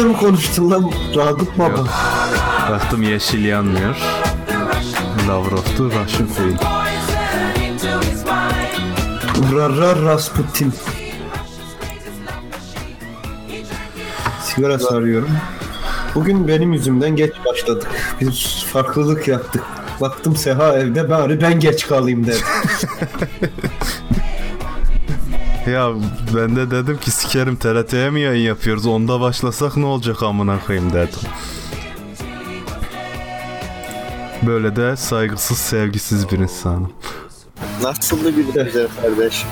kendine mi konuştun lan Ragıp baba? Baktım yeşil yanmıyor. Lavrov'tu Russian Queen. Rara Rasputin. Sigara sarıyorum. Bugün benim yüzümden geç başladık. Bir farklılık yaptık. Baktım Seha evde bari ben geç kalayım dedim. Ya ben de dedim ki sikerim TRT'ye mi yayın yapıyoruz? Onda başlasak ne olacak amına koyayım dedim. Böyle de saygısız, sevgisiz bir insanım. Nasıldı bir güzel kardeş?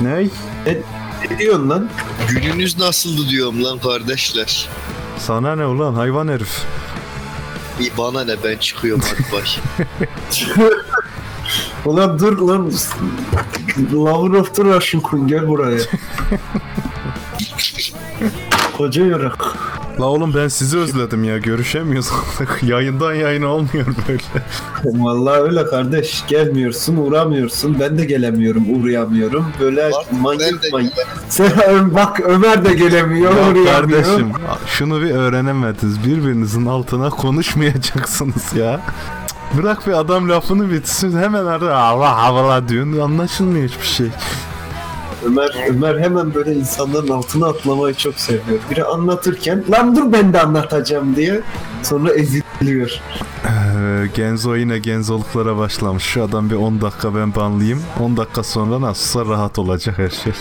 Ney? ne diyorsun lan? Gününüz nasıldı diyorum lan kardeşler. Sana ne ulan hayvan herif? İyi bana ne ben çıkıyorum hadi bay. Ulan dur lan. Lavrov dur Russian Queen gel buraya. Koca yorak. La oğlum ben sizi özledim ya görüşemiyoruz. Yayından yayın olmuyor böyle. Vallahi öyle kardeş. Gelmiyorsun, uğramıyorsun. Ben de gelemiyorum, uğrayamıyorum. Böyle Bak, manyak ben de manyak. Sen bak Ömer de gelemiyor, Ya uğrayamıyor. kardeşim şunu bir öğrenemediniz. Birbirinizin altına konuşmayacaksınız ya. Bırak bir adam lafını bitsin hemen arada Allah Allah diyorsun anlaşılmıyor hiçbir şey. Ömer, Ömer hemen böyle insanların altına atlamayı çok seviyor. Biri anlatırken lan dur ben de anlatacağım diye sonra eziliyor. Ee, Genzo yine genzoluklara başlamış. Şu adam bir 10 dakika ben banlayayım. 10 dakika sonra nasılsa rahat olacak her şey.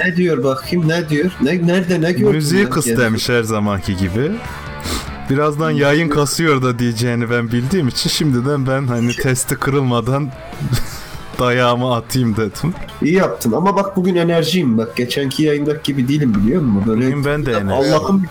Ne diyor bakayım ne diyor? Ne, nerede ne gördün? Müziği kıs demiş her zamanki gibi. Birazdan yayın kasıyor da diyeceğini ben bildiğim için şimdiden ben hani testi kırılmadan dayağımı atayım dedim. İyi yaptın ama bak bugün enerjiyim bak. Geçenki yayındaki gibi değilim biliyor musun? Böyle Bugün ben de enerji. Allah'ım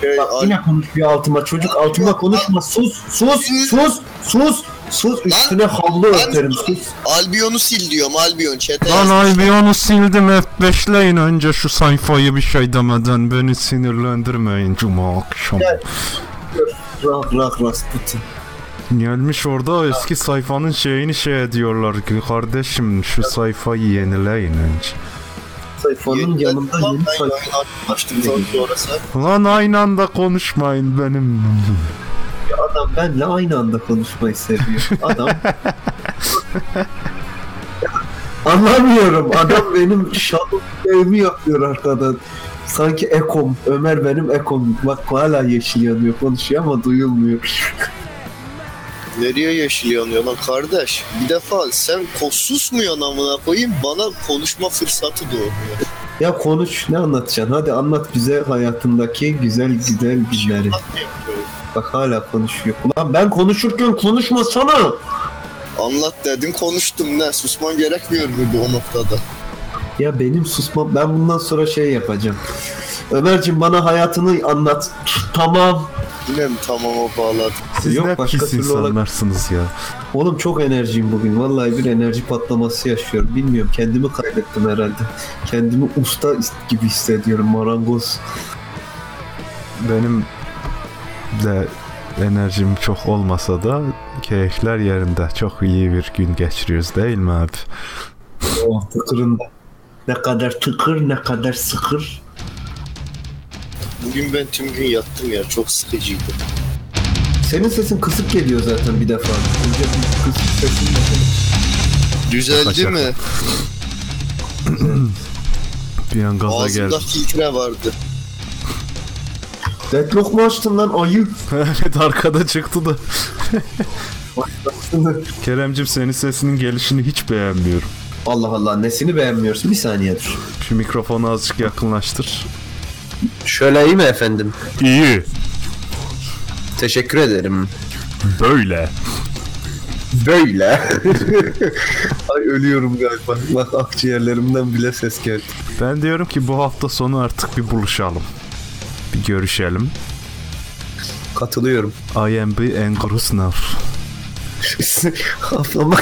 Şey, bak yine konuşuyor altıma çocuk altıma konuşma sus sus sus sus sus üstüne havlu öterim sus. Albion'u sil diyorum Albion çete. Lan Albion'u sildim F5'leyin önce şu sayfayı bir şey demeden beni sinirlendirmeyin cuma akşam. Rak rak Rasputin. Gelmiş orada eski sayfanın şeyini şey ediyorlar ki kardeşim şu sayfayı yenileyin önce. Sayfanın yanında yeni sayfa. Lan aynı anda konuşmayın benim. Adam benle aynı anda konuşmayı seviyor. Adam Anlamıyorum. Adam benim şarkımı yapıyor arkadan. Sanki ekom. Ömer benim ekom. Bak hala yeşil yanıyor. Konuşuyor ama duyulmuyor. Nereye yeşil yanıyor lan kardeş? Bir defa sen ko- susmuyorsun amına koyayım bana konuşma fırsatı doğmuyor. Ya konuş. Ne anlatacaksın? Hadi anlat bize hayatındaki güzel güzel günleri. Bak hala konuşuyor. Ulan ben konuşurken konuşmasana. Anlat dedin konuştum ne susman gerekmiyor muydu o noktada? Ya benim susmam. Ben bundan sonra şey yapacağım. Ömerciğim bana hayatını anlat. Tamam. Yine mi tamam o bağladı? Siz Yok, ne başka pis türlü insanlarsınız ya. Oğlum çok enerjiyim bugün. Vallahi bir enerji patlaması yaşıyorum. Bilmiyorum kendimi kaybettim herhalde. Kendimi usta gibi hissediyorum marangoz. Benim de enerjim çok olmasa da keyifler yerinde. Çok iyi bir gün geçiriyoruz değil mi abi? Oh tıkırında. Ne kadar tıkır ne kadar sıkır. Bugün ben tüm gün yattım ya çok sıkıcıydı. Senin sesin kısık geliyor zaten bir defa. Önce kısık sesin Düzeldi mi? Bir an gaza Ağzımda geldim. filtre vardı. Deadlock mu açtın lan ayı? evet arkada çıktı da. Keremcim senin sesinin gelişini hiç beğenmiyorum. Allah Allah nesini beğenmiyorsun? Bir saniye dur. Şu mikrofonu azıcık yakınlaştır. Şöyle iyi mi efendim? İyi. Teşekkür ederim. Böyle. Böyle. Ay ölüyorum galiba. Bak akciğerlerimden bile ses geldi. Ben diyorum ki bu hafta sonu artık bir buluşalım. Bir görüşelim. Katılıyorum. I am the angry snuff. Haftama...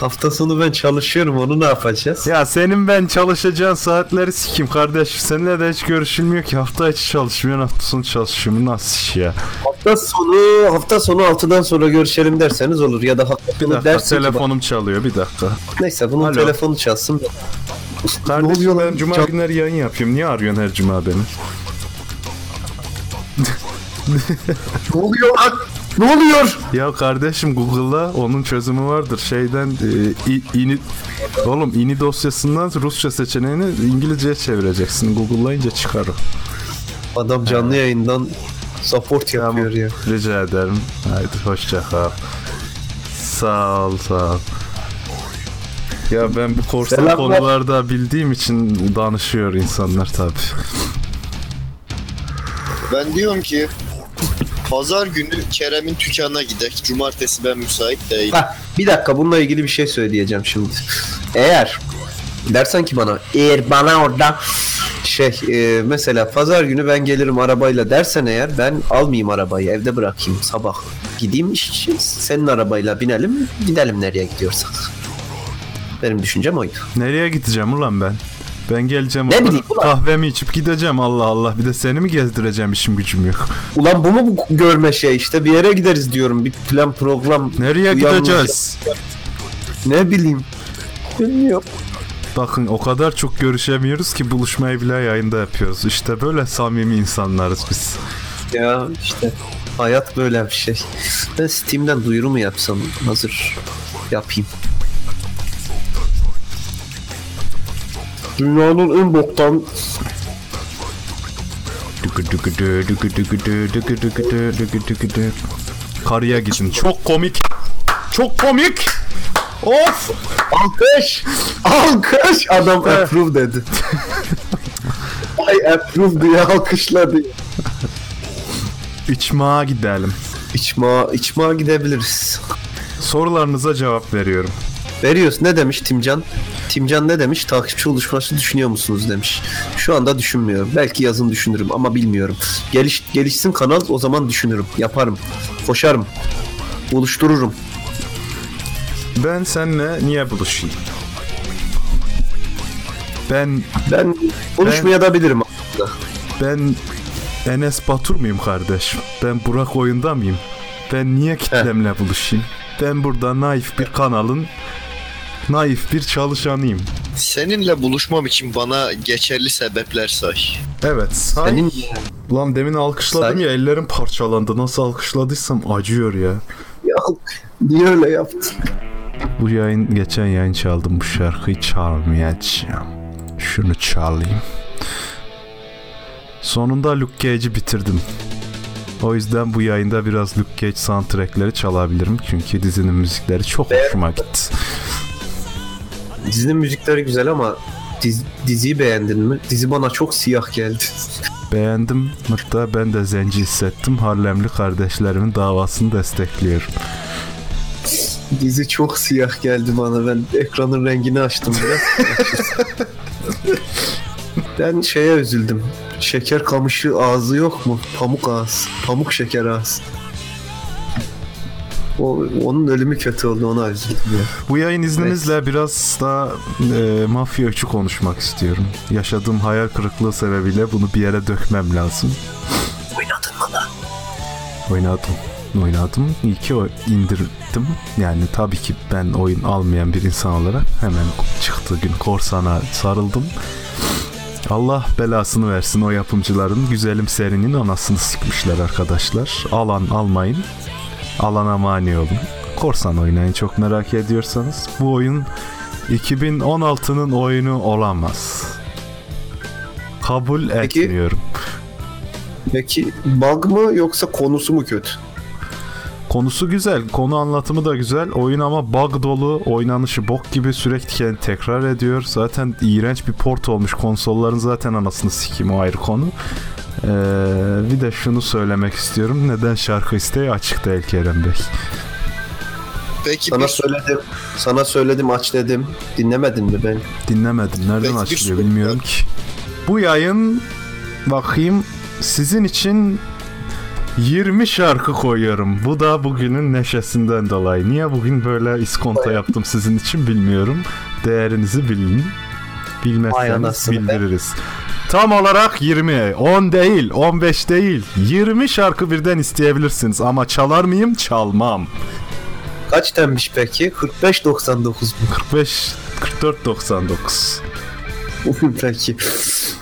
Hafta sonu ben çalışıyorum onu ne yapacağız? Ya senin ben çalışacağın saatleri sikim kardeş. Seninle de hiç görüşülmüyor ki. Hafta içi çalışmıyorsun, hafta sonu çalışıyorum. Nasıl iş ya? Hafta sonu hafta sonu 6'dan sonra görüşelim derseniz olur ya da hafta Bir sonu dakika dersin ki telefonum çalıyor bir dakika. neyse bunun Alo. telefonu çalsın. Kardeşim oluyor lan? ben cuma Can- günleri yayın yapıyorum. Niye arıyorsun her cuma beni? Ne oluyor lan? Ne oluyor? Ya kardeşim Google'da onun çözümü vardır. Şeyden e, i- ini Oğlum ini dosyasından Rusça seçeneğini İngilizceye çevireceksin. Google'layınca çıkar o. Adam canlı yayından support yapıyor ya. Rica ederim. Haydi hoşça kal. Sağ ol, sağ ol. Ya ben bu korsan Selamlar. konularda bildiğim için danışıyor insanlar tabi. Ben diyorum ki Pazar günü Kerem'in dükkanına gidek. Cumartesi ben müsait değilim. Hah, bir dakika bununla ilgili bir şey söyleyeceğim şimdi. Eğer dersen ki bana eğer bana orada şey e, mesela pazar günü ben gelirim arabayla dersen eğer ben almayayım arabayı evde bırakayım sabah gideyim iş için senin arabayla binelim gidelim nereye gidiyorsak. Benim düşüncem oydu. Nereye gideceğim ulan ben? Ben geleceğim Ne bileyim ulan. kahvemi içip gideceğim Allah Allah. Bir de seni mi gezdireceğim işim gücüm yok. Ulan bu mu bu görme şey işte bir yere gideriz diyorum bir plan program. Nereye gideceğiz? Ne bileyim. Bilmiyorum. Bakın o kadar çok görüşemiyoruz ki buluşmayı bile yayında yapıyoruz. İşte böyle samimi insanlarız biz. Ya işte hayat böyle bir şey. Ben Steam'den duyuru mu yapsam hazır yapayım. Dünyanın en boktan Karıya gidin. Çok komik. Çok komik. Of. alkış alkış adam approve dedi. Ay approve diye alkışladı. İçmağa gidelim. İçma, içma gidebiliriz. Sorularınıza cevap veriyorum. Veriyoruz. Ne demiş Timcan? Timcan ne demiş? Takipçi oluşması düşünüyor musunuz demiş. Şu anda düşünmüyorum. Belki yazın düşünürüm ama bilmiyorum. Geliş, gelişsin kanal o zaman düşünürüm. Yaparım. Koşarım. Oluştururum. Ben seninle niye buluşayım? Ben Ben da bilirim aslında. ben Enes Batur muyum kardeşim? Ben Burak oyunda mıyım? Ben niye kitlemle buluşayım? Ben burada naif bir kanalın naif bir çalışanıyım. Seninle buluşmam için bana geçerli sebepler say. Evet. Say. Senin Ulan demin alkışladım Say. ya ellerim parçalandı. Nasıl alkışladıysam acıyor ya. ya niye öyle yaptın? Bu yayın geçen yayın çaldım bu şarkıyı çalmayacağım. Şunu çalayım. Sonunda Luke Cage'i bitirdim. O yüzden bu yayında biraz Luke Cage soundtrackleri çalabilirim. Çünkü dizinin müzikleri çok hoşuma gitti. Dizinin müzikleri güzel ama diz- diziyi beğendin mi? Dizi bana çok siyah geldi. Beğendim. Hatta ben de zenci hissettim. Harlemli kardeşlerimin davasını destekliyorum. Dizi çok siyah geldi bana. Ben ekranın rengini açtım biraz. ben şeye üzüldüm. Şeker kamışı ağzı yok mu? Pamuk ağız. Pamuk şeker ağız. O, onun ölümü kötü oldu ona üzüldüm. Bu yayın izninizle biraz da e, mafya üçü konuşmak istiyorum. Yaşadığım hayal kırıklığı sebebiyle bunu bir yere dökmem lazım. Oynadın mı lan? Oynadım. Oynadım. İyi ki o indirdim. Yani tabii ki ben oyun almayan bir insan olarak hemen çıktığı gün korsana sarıldım. Allah belasını versin o yapımcıların. Güzelim serinin anasını sikmişler arkadaşlar. Alan almayın. Alana mani olun. Korsan oynayın çok merak ediyorsanız. Bu oyun 2016'nın oyunu olamaz. Kabul Peki- etmiyorum. Peki bug mı yoksa konusu mu kötü? Konusu güzel, konu anlatımı da güzel. Oyun ama bug dolu, oynanışı bok gibi sürekli kendini tekrar ediyor. Zaten iğrenç bir port olmuş. Konsolların zaten anasını sikeyim o ayrı konu. Ee, bir de şunu söylemek istiyorum. Neden şarkı isteği açık değil Kerem Bey? Peki Sana bir, söyledim. Sana söyledim aç dedim. Dinlemedin mi ben? Dinlemedim. Nereden Peki, açılıyor soru bilmiyorum ki. Bu yayın bakayım sizin için 20 şarkı koyuyorum. Bu da bugünün neşesinden dolayı. Niye bugün böyle iskonto yaptım sizin için bilmiyorum. Değerinizi bilin. Bilmezseniz anasını be. Tam olarak 20. 10 değil, 15 değil. 20 şarkı birden isteyebilirsiniz ama çalar mıyım? Çalmam. Kaç denmiş peki? 45.99 mu? 45 44 99. Peki.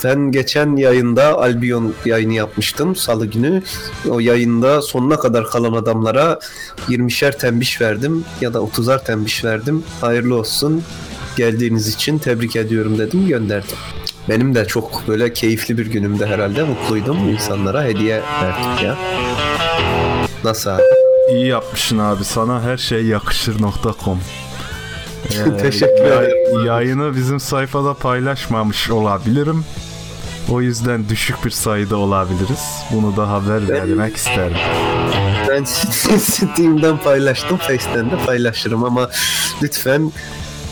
Ben geçen yayında Albion yayını yapmıştım salı günü. O yayında sonuna kadar kalan adamlara 20'şer tembiş verdim ya da 30'ar tembiş verdim. Hayırlı olsun. Geldiğiniz için tebrik ediyorum dedim gönderdim. Benim de çok böyle keyifli bir günümde herhalde mutluydum. insanlara hediye verdik ya. Nasıl abi? İyi yapmışsın abi. Sana her şey yakışır.com. Teşekkür ederim. Yayını bizim sayfada paylaşmamış olabilirim. O yüzden düşük bir sayıda olabiliriz. Bunu da haber vermek isterim. Ben Steam'den paylaştım, Face'ten de paylaşırım ama lütfen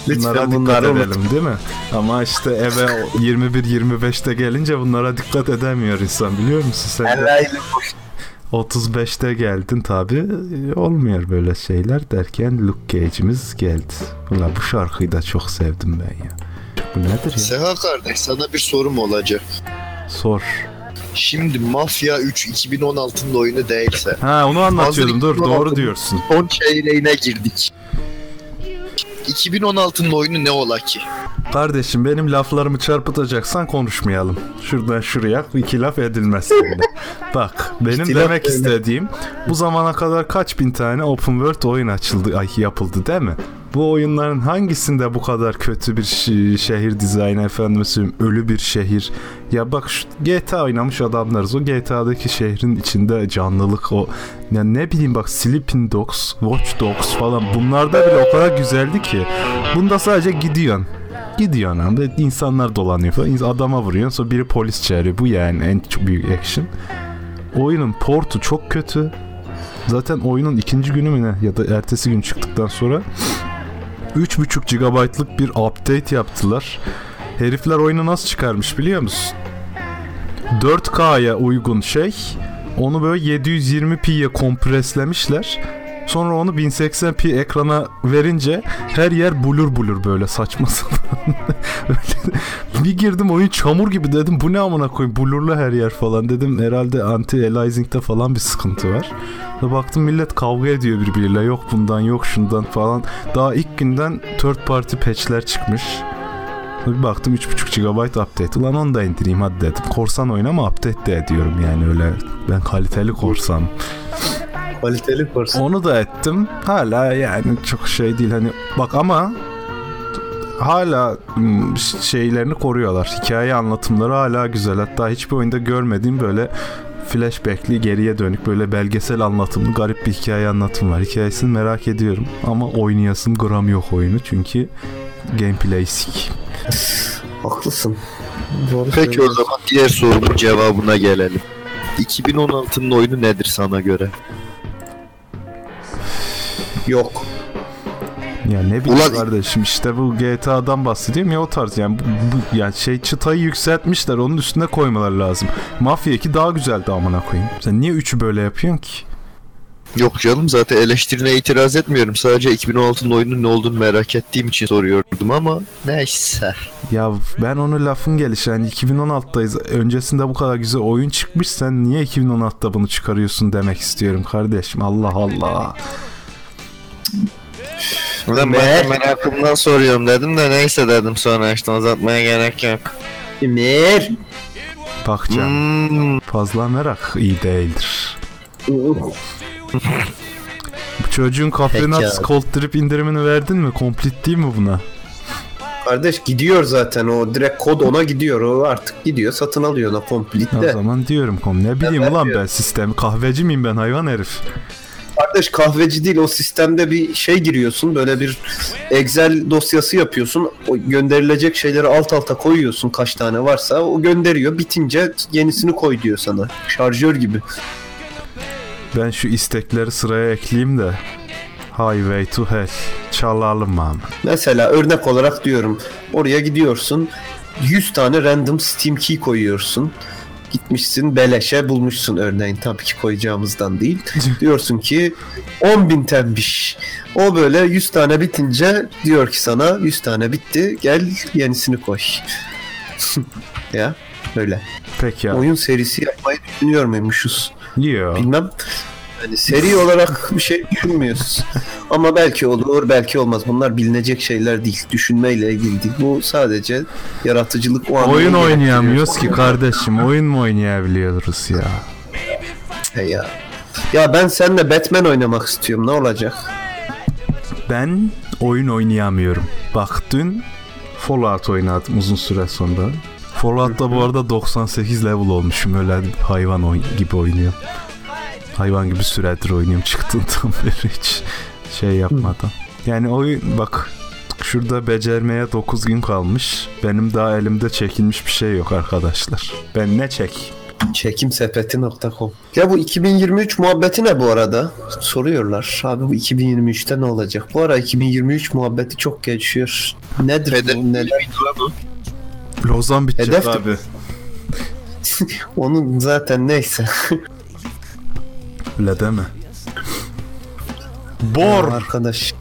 Bunlara dikkat edelim değil mi? Ama işte eve 21-25'te gelince bunlara dikkat edemiyor insan biliyor musun? Sen de Herhalde 35'te geldin tabi olmuyor böyle şeyler derken Luke Cage'imiz geldi. Ulan bu şarkıyı da çok sevdim ben ya. Bu nedir ya? Seha kardeş sana bir sorum olacak. Sor. Şimdi Mafya 3 2016'nın oyunu değilse Ha onu anlatıyordum dur doğru 2016 diyorsun. son çeyreğine girdik. 2016'nın oyunu ne ola ki? Kardeşim benim laflarımı çarpıtacaksan konuşmayalım. Şuradan şuraya iki laf edilmez seninle. Bak benim İhtilaf demek öyle. istediğim bu zamana kadar kaç bin tane open world oyun açıldı, ay, yapıldı değil mi? Bu oyunların hangisinde bu kadar kötü bir şehir dizaynı efendim söyleyeyim ölü bir şehir. Ya bak şu GTA oynamış adamlarız. O GTA'daki şehrin içinde canlılık o ya ne bileyim bak Sleeping Dogs, Watch Dogs falan bunlarda bile o kadar güzeldi ki. Bunda sadece gidiyorsun. Gidiyorsun abi. insanlar dolanıyor falan. Adama vuruyorsun sonra biri polis çağırıyor. Bu yani en çok büyük action. Oyunun portu çok kötü. Zaten oyunun ikinci günü mü ne ya da ertesi gün çıktıktan sonra 3.5 GB'lık bir update yaptılar. Herifler oyunu nasıl çıkarmış biliyor musun? 4K'ya uygun şey onu böyle 720p'ye kompreslemişler. Sonra onu 1080p ekrana verince her yer bulur bulur böyle saçma sapan. Bir girdim oyun çamur gibi dedim bu ne amına koyayım blurlu her yer falan dedim herhalde anti aliasing'de falan bir sıkıntı var. Baktım millet kavga ediyor birbiriyle yok bundan yok şundan falan. Daha ilk günden third party patch'ler çıkmış. Bir baktım 3.5 GB update. Ulan onu da indireyim hadi dedim. Korsan oyun ama update de ediyorum yani öyle. Ben kaliteli korsan. Kaliteli korsan. Onu da ettim. Hala yani çok şey değil hani bak ama hala mm, şeylerini koruyorlar. Hikaye anlatımları hala güzel. Hatta hiçbir oyunda görmediğim böyle flashbackli geriye dönük böyle belgesel anlatımlı garip bir hikaye anlatım var. Hikayesini merak ediyorum ama oynayasım gram yok oyunu çünkü gameplay sik. Haklısın. Doğru Peki o zaman diğer sorumun cevabına gelelim. 2016'nın oyunu nedir sana göre? Yok. Ya ne bileyim Ulan- kardeşim işte bu GTA'dan bahsediyorum ya o tarz yani bu, bu- yani şey çıtayı yükseltmişler onun üstüne koymaları lazım. Mafya 2 daha güzeldi amına koyayım. Sen niye 3'ü böyle yapıyorsun ki? Yok canım zaten eleştirine itiraz etmiyorum. Sadece 2016'nın oyunun ne olduğunu merak ettiğim için soruyordum ama neyse. Ya ben onu lafın gelişi hani 2016'dayız. Öncesinde bu kadar güzel oyun çıkmış sen niye 2016'da bunu çıkarıyorsun demek istiyorum kardeşim. Allah Allah. Ben Meğer- başka merakımdan soruyorum dedim de neyse dedim sonra işte uzatmaya gerek yok. Emir. Bak canım Hmm, fazla merak iyi değildir. Bu çocuğun Coffee Peki Nuts abi. Cold Drip indirimini verdin mi? Complete değil mi buna? Kardeş gidiyor zaten o direkt kod ona gidiyor o artık gidiyor satın alıyor ona complete O de. zaman diyorum kom ne bileyim ulan ben sistemi kahveci miyim ben hayvan herif. Kardeş kahveci değil o sistemde bir şey giriyorsun böyle bir Excel dosyası yapıyorsun o gönderilecek şeyleri alt alta koyuyorsun kaç tane varsa o gönderiyor bitince yenisini koy diyor sana şarjör gibi. Ben şu istekleri sıraya ekleyeyim de Highway to Hell çalalım ama. Mesela örnek olarak diyorum oraya gidiyorsun 100 tane random Steam key koyuyorsun. Gitmişsin beleşe bulmuşsun örneğin tabii ki koyacağımızdan değil. Diyorsun ki 10.000 tembiş. O böyle 100 tane bitince diyor ki sana 100 tane bitti gel yenisini koy. ya öyle. Peki ya. Oyun serisi yapmayı düşünüyor muymuşuz? Yo. Bilmem. Yani seri olarak bir şey düşünmüyoruz. Ama belki olur, belki olmaz. Bunlar bilinecek şeyler değil. Düşünmeyle ilgili değil. Bu sadece yaratıcılık o anlamda Oyun oynayamıyoruz ki kardeşim. Oyun mu oynayabiliyoruz ya? He ya. Ya ben seninle Batman oynamak istiyorum. Ne olacak? Ben oyun oynayamıyorum. Bak dün Fallout oynadım uzun süre sonra. Fallout'ta bu arada 98 level olmuşum. Öyle hayvan oy- gibi oynuyorum. Hayvan gibi süredir oynuyorum çıktığından beri hiç şey yapmadan. Yani oyun bak şurada becermeye 9 gün kalmış. Benim daha elimde çekilmiş bir şey yok arkadaşlar. Ben ne çek? Çekimsepeti.com Ya bu 2023 muhabbeti ne bu arada? Soruyorlar. Abi bu 2023'te ne olacak? Bu ara 2023 muhabbeti çok geçiyor. Nedir Hedef bu? Neler? Lozan bitecek Hedef de- abi. Onun zaten neyse. Öyle deme. Ya Bor. arkadaş.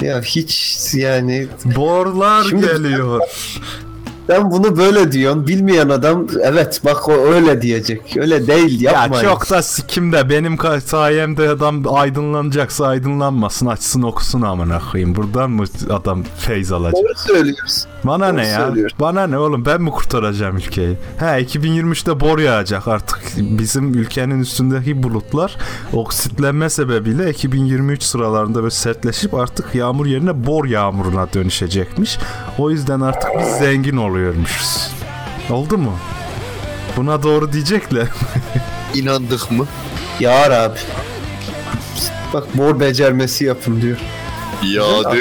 Ya hiç yani Borlar Şimdi- geliyor. ben bunu böyle diyorum. Bilmeyen adam evet bak o öyle diyecek. Öyle değil Ya yapmayın. çok da sikim de benim sayemde adam aydınlanacaksa aydınlanmasın açsın okusun amına koyayım. Buradan mı adam feyz alacak? Doğru söylüyorsun. Bana doğru ne ya? söylüyorsun. Bana ne oğlum ben mi kurtaracağım ülkeyi? He 2023'te bor yağacak artık bizim ülkenin üstündeki bulutlar oksitlenme sebebiyle 2023 sıralarında böyle sertleşip artık yağmur yerine bor yağmuruna dönüşecekmiş. O yüzden artık biz zengin oluyormuşuz. Oldu mu? Buna doğru diyecekler. İnandık mı? Yağar abi. Bak bor becermesi yapın diyor. Yağdı.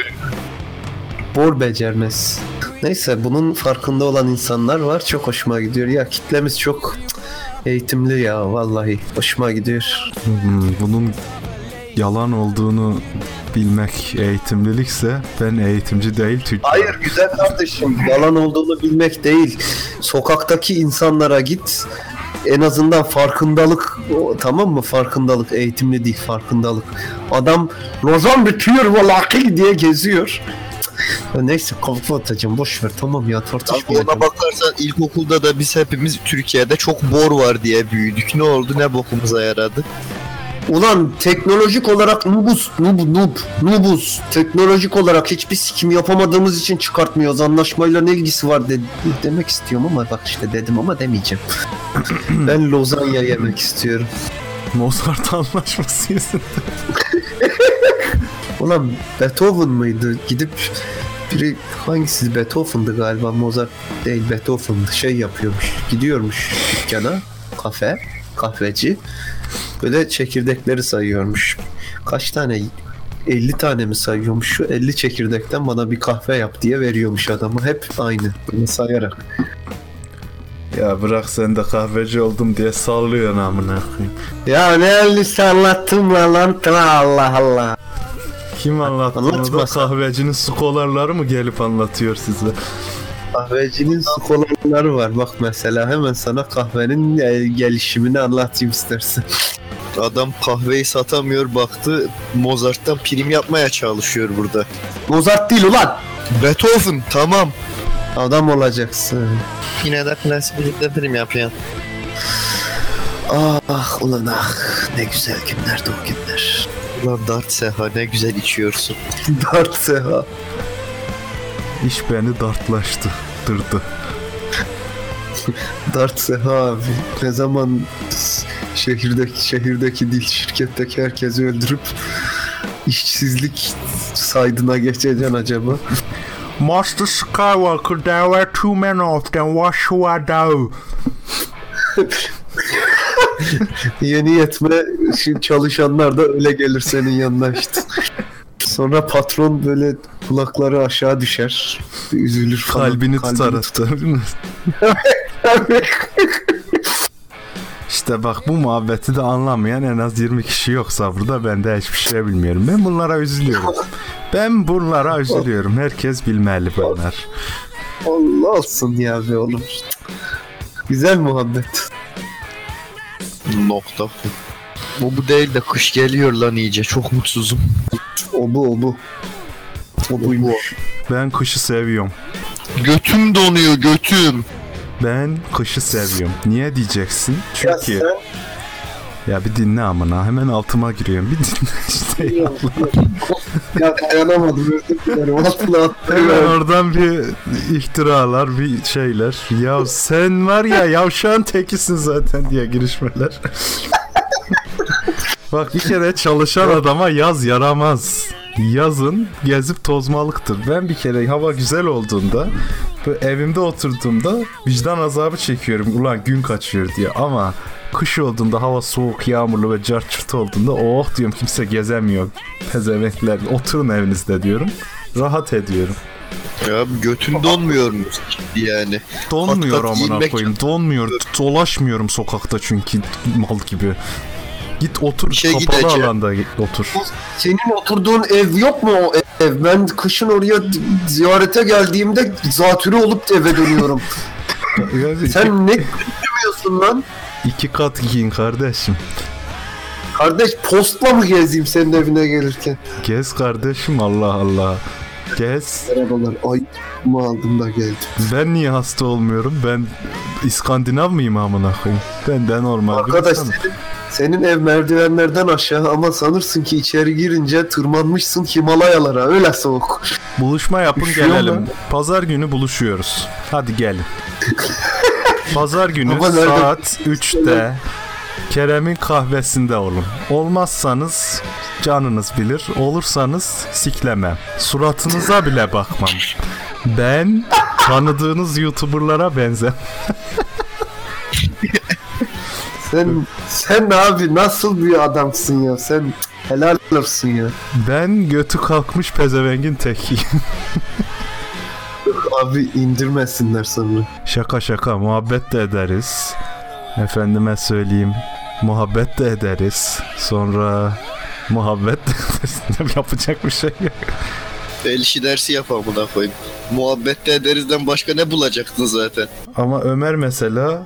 Bor becermesi. Neyse bunun farkında olan insanlar var. Çok hoşuma gidiyor. Ya kitlemiz çok eğitimli ya vallahi. Hoşuma gidiyor. Hmm, bunun yalan olduğunu bilmek eğitimlilikse ben eğitimci değil tüccar. Hayır güzel kardeşim. Yalan olduğunu bilmek değil. Sokaktaki insanlara git. En azından farkındalık o, tamam mı? Farkındalık eğitimli değil farkındalık. Adam Lozan bitiyor vallahi diye geziyor. Ya neyse kafa atacağım boş ver tamam ya Abi ona bakarsan ilkokulda da biz hepimiz Türkiye'de çok bor var diye büyüdük. Ne oldu ne bokumuza yaradı? Ulan teknolojik olarak nubus, nub, nub, nubus. Teknolojik olarak hiçbir sikim yapamadığımız için çıkartmıyoruz. Anlaşmayla ne ilgisi var de, demek istiyorum ama bak işte dedim ama demeyeceğim. ben Lozanya yemek istiyorum. Mozart anlaşması yüzünden. Ulan Beethoven mıydı? Gidip biri hangisi Beethoven'dı galiba Mozart değil Beethoven'dı şey yapıyormuş. Gidiyormuş dükkana kafe kahveci böyle çekirdekleri sayıyormuş. Kaç tane 50 tane mi sayıyormuş şu 50 çekirdekten bana bir kahve yap diye veriyormuş adama hep aynı bunu sayarak. Ya bırak sen de kahveci oldum diye sallıyorsun amına koyayım. Ya ne elbise anlattım lan lan Allah Allah. Kim anlattı Anlatma. kahvecinin skolarları mı gelip anlatıyor size? Kahvecinin skolaları var bak mesela hemen sana kahvenin e, gelişimini anlatayım istersen. Adam kahveyi satamıyor baktı Mozart'tan prim yapmaya çalışıyor burada. Mozart değil ulan. Beethoven tamam. Adam olacaksın. Yine de klasikte prim yapıyor. Ah, ah ulan ah ne güzel günlerdi o günler. Ulan Dart Seha ne güzel içiyorsun. Dart Seha. İş beni dartlaştı. Dırdı. Dart Seha abi. Ne zaman şehirdeki şehirdeki değil şirketteki herkesi öldürüp işsizlik saydına geçeceksin acaba? Master Skywalker, there were two men of them. What should I do? Yeni yetme çalışanlar da öyle gelir senin yanına işte. Sonra patron böyle kulakları aşağı düşer. Üzülür falan. Kalbini Kalbini tutar hatta değil mi? İşte bak bu muhabbeti de anlamayan en az 20 kişi yoksa burada ben de hiçbir şey bilmiyorum. Ben bunlara üzülüyorum. Ben bunlara üzülüyorum. Herkes bilmeli bunlar. Allah olsun ya be oğlum. Güzel muhabbet. Nokta. Bu bu değil de kış geliyor lan iyice. Çok mutsuzum. O bu o bu. O buymuş. Ben kışı seviyorum. Götüm donuyor götüm. Ben kışı seviyorum. Niye diyeceksin? Ya Çünkü sen Ya bir dinle amına. Hemen altıma giriyorum. Bir dinle işte. Ya. Ya dayanamadım özür dilerim. Altına Hemen attırıyorum. oradan bir ihtiralar, bir şeyler. Ya sen var ya yavşağın tekisin zaten diye girişmeler. Bak bir kere çalışan adama yaz yaramaz. Yazın gezip tozmalıktır. Ben bir kere hava güzel olduğunda evimde oturduğumda vicdan azabı çekiyorum. Ulan gün kaçıyor diye ama kış olduğunda hava soğuk, yağmurlu ve cart olduğunda oh diyorum kimse gezemiyor. Pezemekler oturun evinizde diyorum. Rahat ediyorum. Ya götün donmuyor mu yani? Donmuyor Kat kat amına koyayım. Donmuyor. Dolaşmıyorum sokakta çünkü mal gibi. Git otur İşe kapalı gideceğim. alanda git otur. Senin oturduğun ev yok mu o ev? Ben kışın oraya ziyarete geldiğimde zatürre olup eve dönüyorum. Sen ne demiyorsun lan? İki kat giyin kardeşim. Kardeş postla mı gezeyim senin evine gelirken? Gez kardeşim Allah Allah. Gez. Merhabalar. Ay mı aldım da geldim. Ben niye hasta olmuyorum? Ben İskandinav mıyım amına koyayım? Ben de normal Arkadaş senin, senin ev merdivenlerden aşağı ama sanırsın ki içeri girince tırmanmışsın Himalayalara. Öyle soğuk. Buluşma yapın Üşüyor gelelim. mu? Pazar günü buluşuyoruz. Hadi gelin. Pazar günü saat 3'te Kerem'in kahvesinde olun. Olmazsanız canınız bilir. Olursanız siklemem. Suratınıza bile bakmam. Ben tanıdığınız YouTuber'lara benzem. Sen sen abi nasıl bir adamsın ya? Sen helal olsun ya. Ben götü kalkmış pezevengin tekiyim. Abi indirmesinler sonra. Şaka şaka muhabbet de ederiz. Efendime söyleyeyim muhabbet de ederiz. Sonra muhabbet de ederiz. Yapacak bir şey yok. El işi dersi yap amına koyayım. Muhabbette ederizden başka ne bulacaktın zaten? Ama Ömer mesela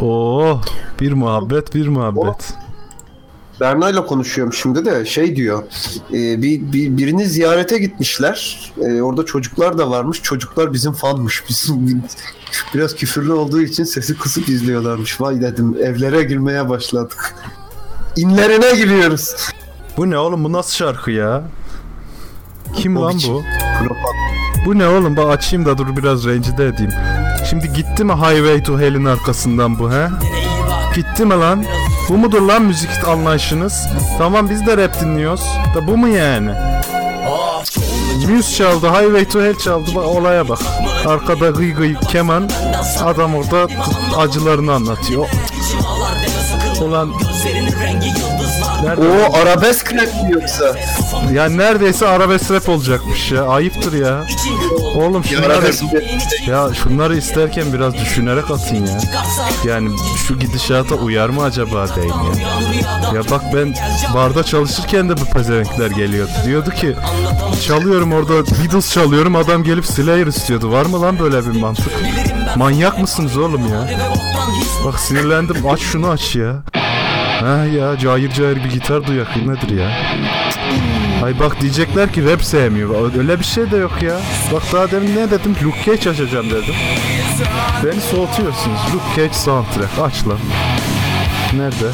oh bir muhabbet bir muhabbet. Berna'yla konuşuyorum şimdi de şey diyor. e, bir, bir birini ziyarete gitmişler. E, orada çocuklar da varmış. Çocuklar bizim fanmış. Bizim biraz küfürlü olduğu için sesi kısıp izliyorlarmış. Vay dedim evlere girmeye başladık. İnlerine giriyoruz. Bu ne oğlum bu nasıl şarkı ya? Kim O lan biçim. bu? Bu ne oğlum? Bak açayım da dur biraz rencide edeyim. Şimdi gitti mi Highway to Hell'in arkasından bu he? Gitti mi lan? Bu mudur lan müzik anlayışınız? Tamam biz de rap dinliyoruz. Da bu mu yani? Muse çaldı, Highway to Hell çaldı. Bak olaya bak. Arkada gıy gıy keman. Adam orada acılarını anlatıyor. Ulan nerede? O arabesk rap mi yoksa? Ya neredeyse arabesk rap olacakmış ya. Ayıptır ya. Oğlum şunları, ya şunları isterken biraz düşünerek atın ya. Yani şu gidişata uyar mı acaba değil ya. Ya bak ben barda çalışırken de bu pezevenkler geliyordu. Diyordu ki çalıyorum orada Beatles çalıyorum adam gelip Slayer istiyordu. Var mı lan böyle bir mantık? Manyak mısınız oğlum ya? Bak sinirlendim aç şunu aç ya. Ha ya cayır cayır bir gitar duyak nedir ya? Ay bak diyecekler ki rap sevmiyor. Öyle bir şey de yok ya. Bak daha demin ne dedim? Luke Cage açacağım dedim. Beni soğutuyorsunuz. Luke Cage soundtrack. Aç lan. Nerede?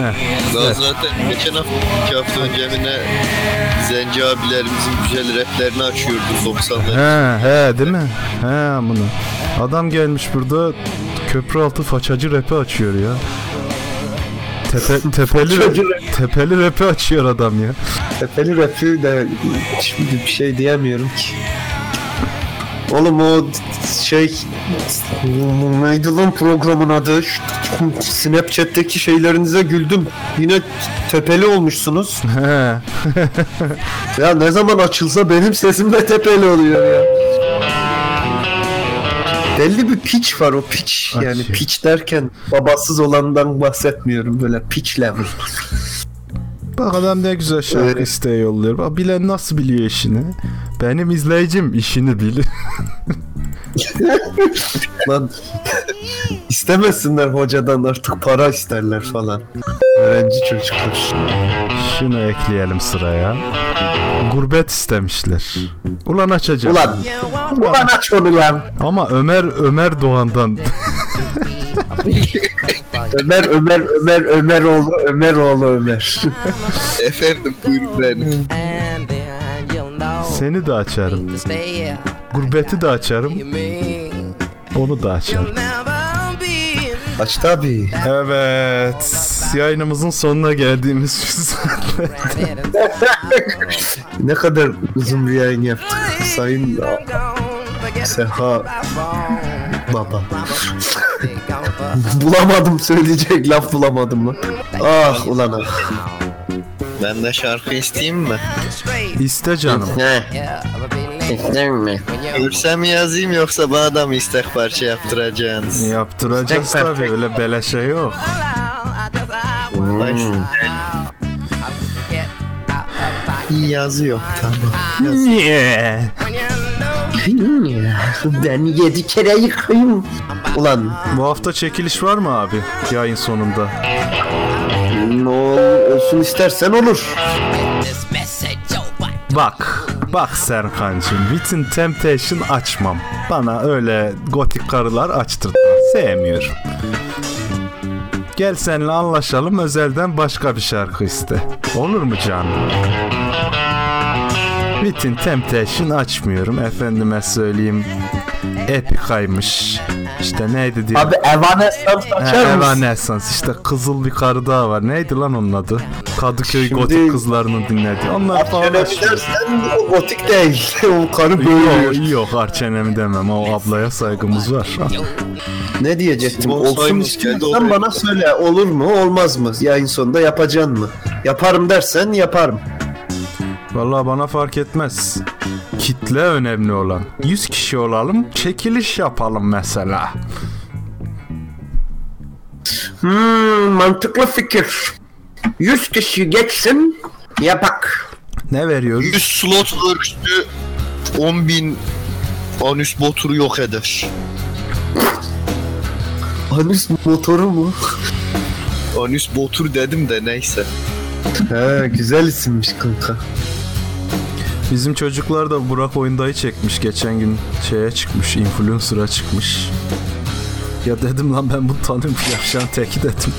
Heh. Daha Evet. zaten geçen hafta, iki hafta önce Emine Zenci abilerimizin güzel raplerini açıyordu 90'lar. He he değil mi? He amına. Adam gelmiş burada köprü altı façacı rapi açıyor ya. Tepe, tepeli, Façacı tepeli rapi açıyor adam ya. Tepeli rap'i de şimdi bir şey diyemiyorum ki. Oğlum o şey neydi lan programın adı? Şu- Snapchat'teki şeylerinize güldüm. Yine tepeli olmuşsunuz. Ya ne zaman açılsa benim sesim de tepeli oluyor ya. Belli bir pitch var o pitch. Yani pitch derken babasız olandan bahsetmiyorum böyle pitch level. Bak adam ne güzel şarkı Evet. isteği yolluyor. Bak bilen nasıl biliyor işini. Benim izleyicim işini bilir. Lan istemesinler hocadan artık para isterler falan. Öğrenci çocuklar. Şunu ekleyelim sıraya. Gurbet istemişler. Ulan açacağım. Ulan, ulan aç onu lan. Ama Ömer Ömer Doğan'dan Ömer Ömer Ömer Ömer oğlu Ömer oğlu Ömer. Efendim buyurun benim. Seni de açarım. Gurbeti de açarım. Onu da açarım. Aç tabi. Evet. Yayınımızın sonuna geldiğimiz Ne kadar uzun bir yayın yaptık. Sayın Seha Baba. bulamadım söyleyecek laf bulamadım lan. Ah ulan ah. Ben de şarkı isteyeyim mi? İste canım. Ne? İster mi? Görsem yazayım yoksa bana da mı istek parça yaptıracaksınız? Yaptıracağız Tek tabii öyle beleşe yok. Hmm. İyi yazıyor. Tamam. Niye? Ben yedi kere yıkayım. Ulan Bu hafta çekiliş var mı abi? Yayın sonunda. ne ol- olsun istersen olur. Bak, bak Serkan'cığım. Within Temptation açmam. Bana öyle gotik karılar açtırdı. Sevmiyorum. Gel seninle anlaşalım özelden başka bir şarkı iste. Olur mu canım? Within Temptation açmıyorum. Efendime söyleyeyim. Epicaymış. İşte neydi diye. Abi Evanescence açar mısın? Evanescence işte kızıl bir karı daha var. Neydi lan onun adı? Kadıköy Şimdi- gotik kızlarının dinlediği. Onlar falan açmıyor. gotik değil. o karı Yok, böyle. yok Arçenem'i demem. O ablaya saygımız var. Ne diyecektim? Olsun istiyorsan bana söyle. Olur mu olmaz mı? Yayın sonunda yapacaksın mı? Yaparım dersen yaparım. Vallahi bana fark etmez. Kitle önemli olan. 100 kişi olalım, çekiliş yapalım mesela. Hmm, mantıklı fikir. 100 kişi geçsin yapak. Ne veriyoruz? 100 slot örgütü 10 bin anüs boturu yok eder. Anüs motoru mu? Anüs botur dedim de neyse. He güzel isimmiş kanka. Bizim çocuklar da Burak Oyundayı çekmiş. Geçen gün şeye çıkmış, influencer'a çıkmış. Ya dedim lan ben bunu tanıyorum. Yavşan teki dedim.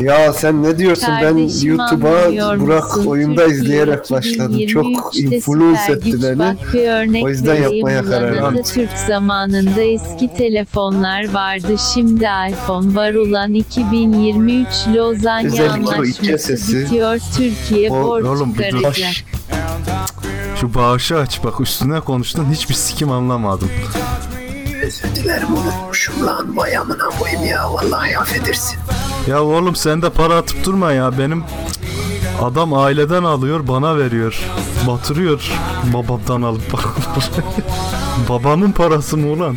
Ya sen ne diyorsun? ben Kardeşim YouTube'a anlamıyor Burak musun? oyunda Türkiye izleyerek başladım. Çok 2023'te influence etti beni. O yüzden yapmaya karar verdim. Atatürk zamanında eski telefonlar vardı. Şimdi iPhone var ulan 2023 Lozanya Özellikle anlaşması bitiyor. Türkiye borç çıkaracak. Şu bağışı aç bak üstüne konuştun hiçbir sikim anlamadım. dilerim unutmuşum lan vay amına koyayım ya vallahi affedersin. Ya oğlum sen de para atıp durma ya benim adam aileden alıyor bana veriyor. Batırıyor babamdan alıp paraları. Babamın parası mı ulan?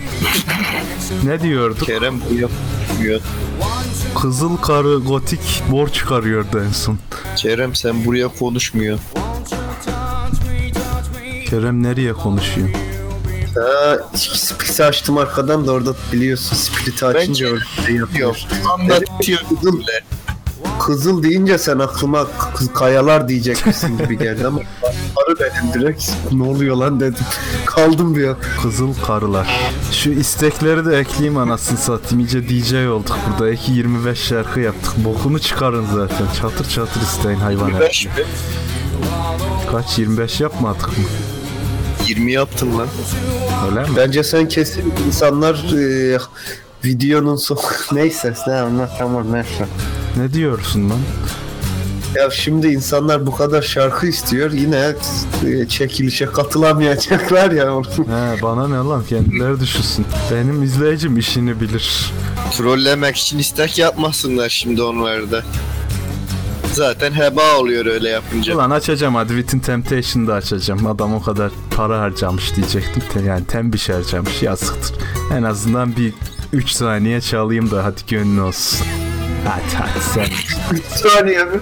ne diyorduk? Kerem yapmıyor. Kızıl karı gotik borç çıkarıyordu en son. Kerem sen buraya konuşmuyor. Kerem nereye konuşuyor? Ha, spiriti açtım arkadan da orada biliyorsun spiriti açınca Bence- orada şey yapıyor. Anlatıyor. Kızıl, kızıl deyince sen aklıma kız kayalar diyecek misin gibi geldi ama arı dedim direkt ne oluyor lan dedim. Kaldım bir an. Kızıl karılar. Şu istekleri de ekleyeyim anasını satayım. İyice DJ olduk burada. Eki 25 şarkı yaptık. Bokunu çıkarın zaten. Çatır çatır isteyin hayvan herif. 25 mi? Kaç 25 yapmadık mı? 20 yaptın lan. Öyle mi? Bence sen kesin insanlar e, videonun son neyse ne anlat tamam neyse. Ne diyorsun lan? Ya şimdi insanlar bu kadar şarkı istiyor yine e, çekilişe katılamayacaklar ya. He bana ne lan kendileri düşünsün. Benim izleyicim işini bilir. Trollemek için istek yapmasınlar şimdi onları da. Zaten heba oluyor öyle yapınca. Ulan açacağım hadi Within Temptation'da açacağım. Adam o kadar para harcamış diyecektim. Yani tembiş harcamış yazıktır. En azından bir 3 saniye çalayım da hadi gönlün olsun. Hadi hadi sen. Bir saniye mi?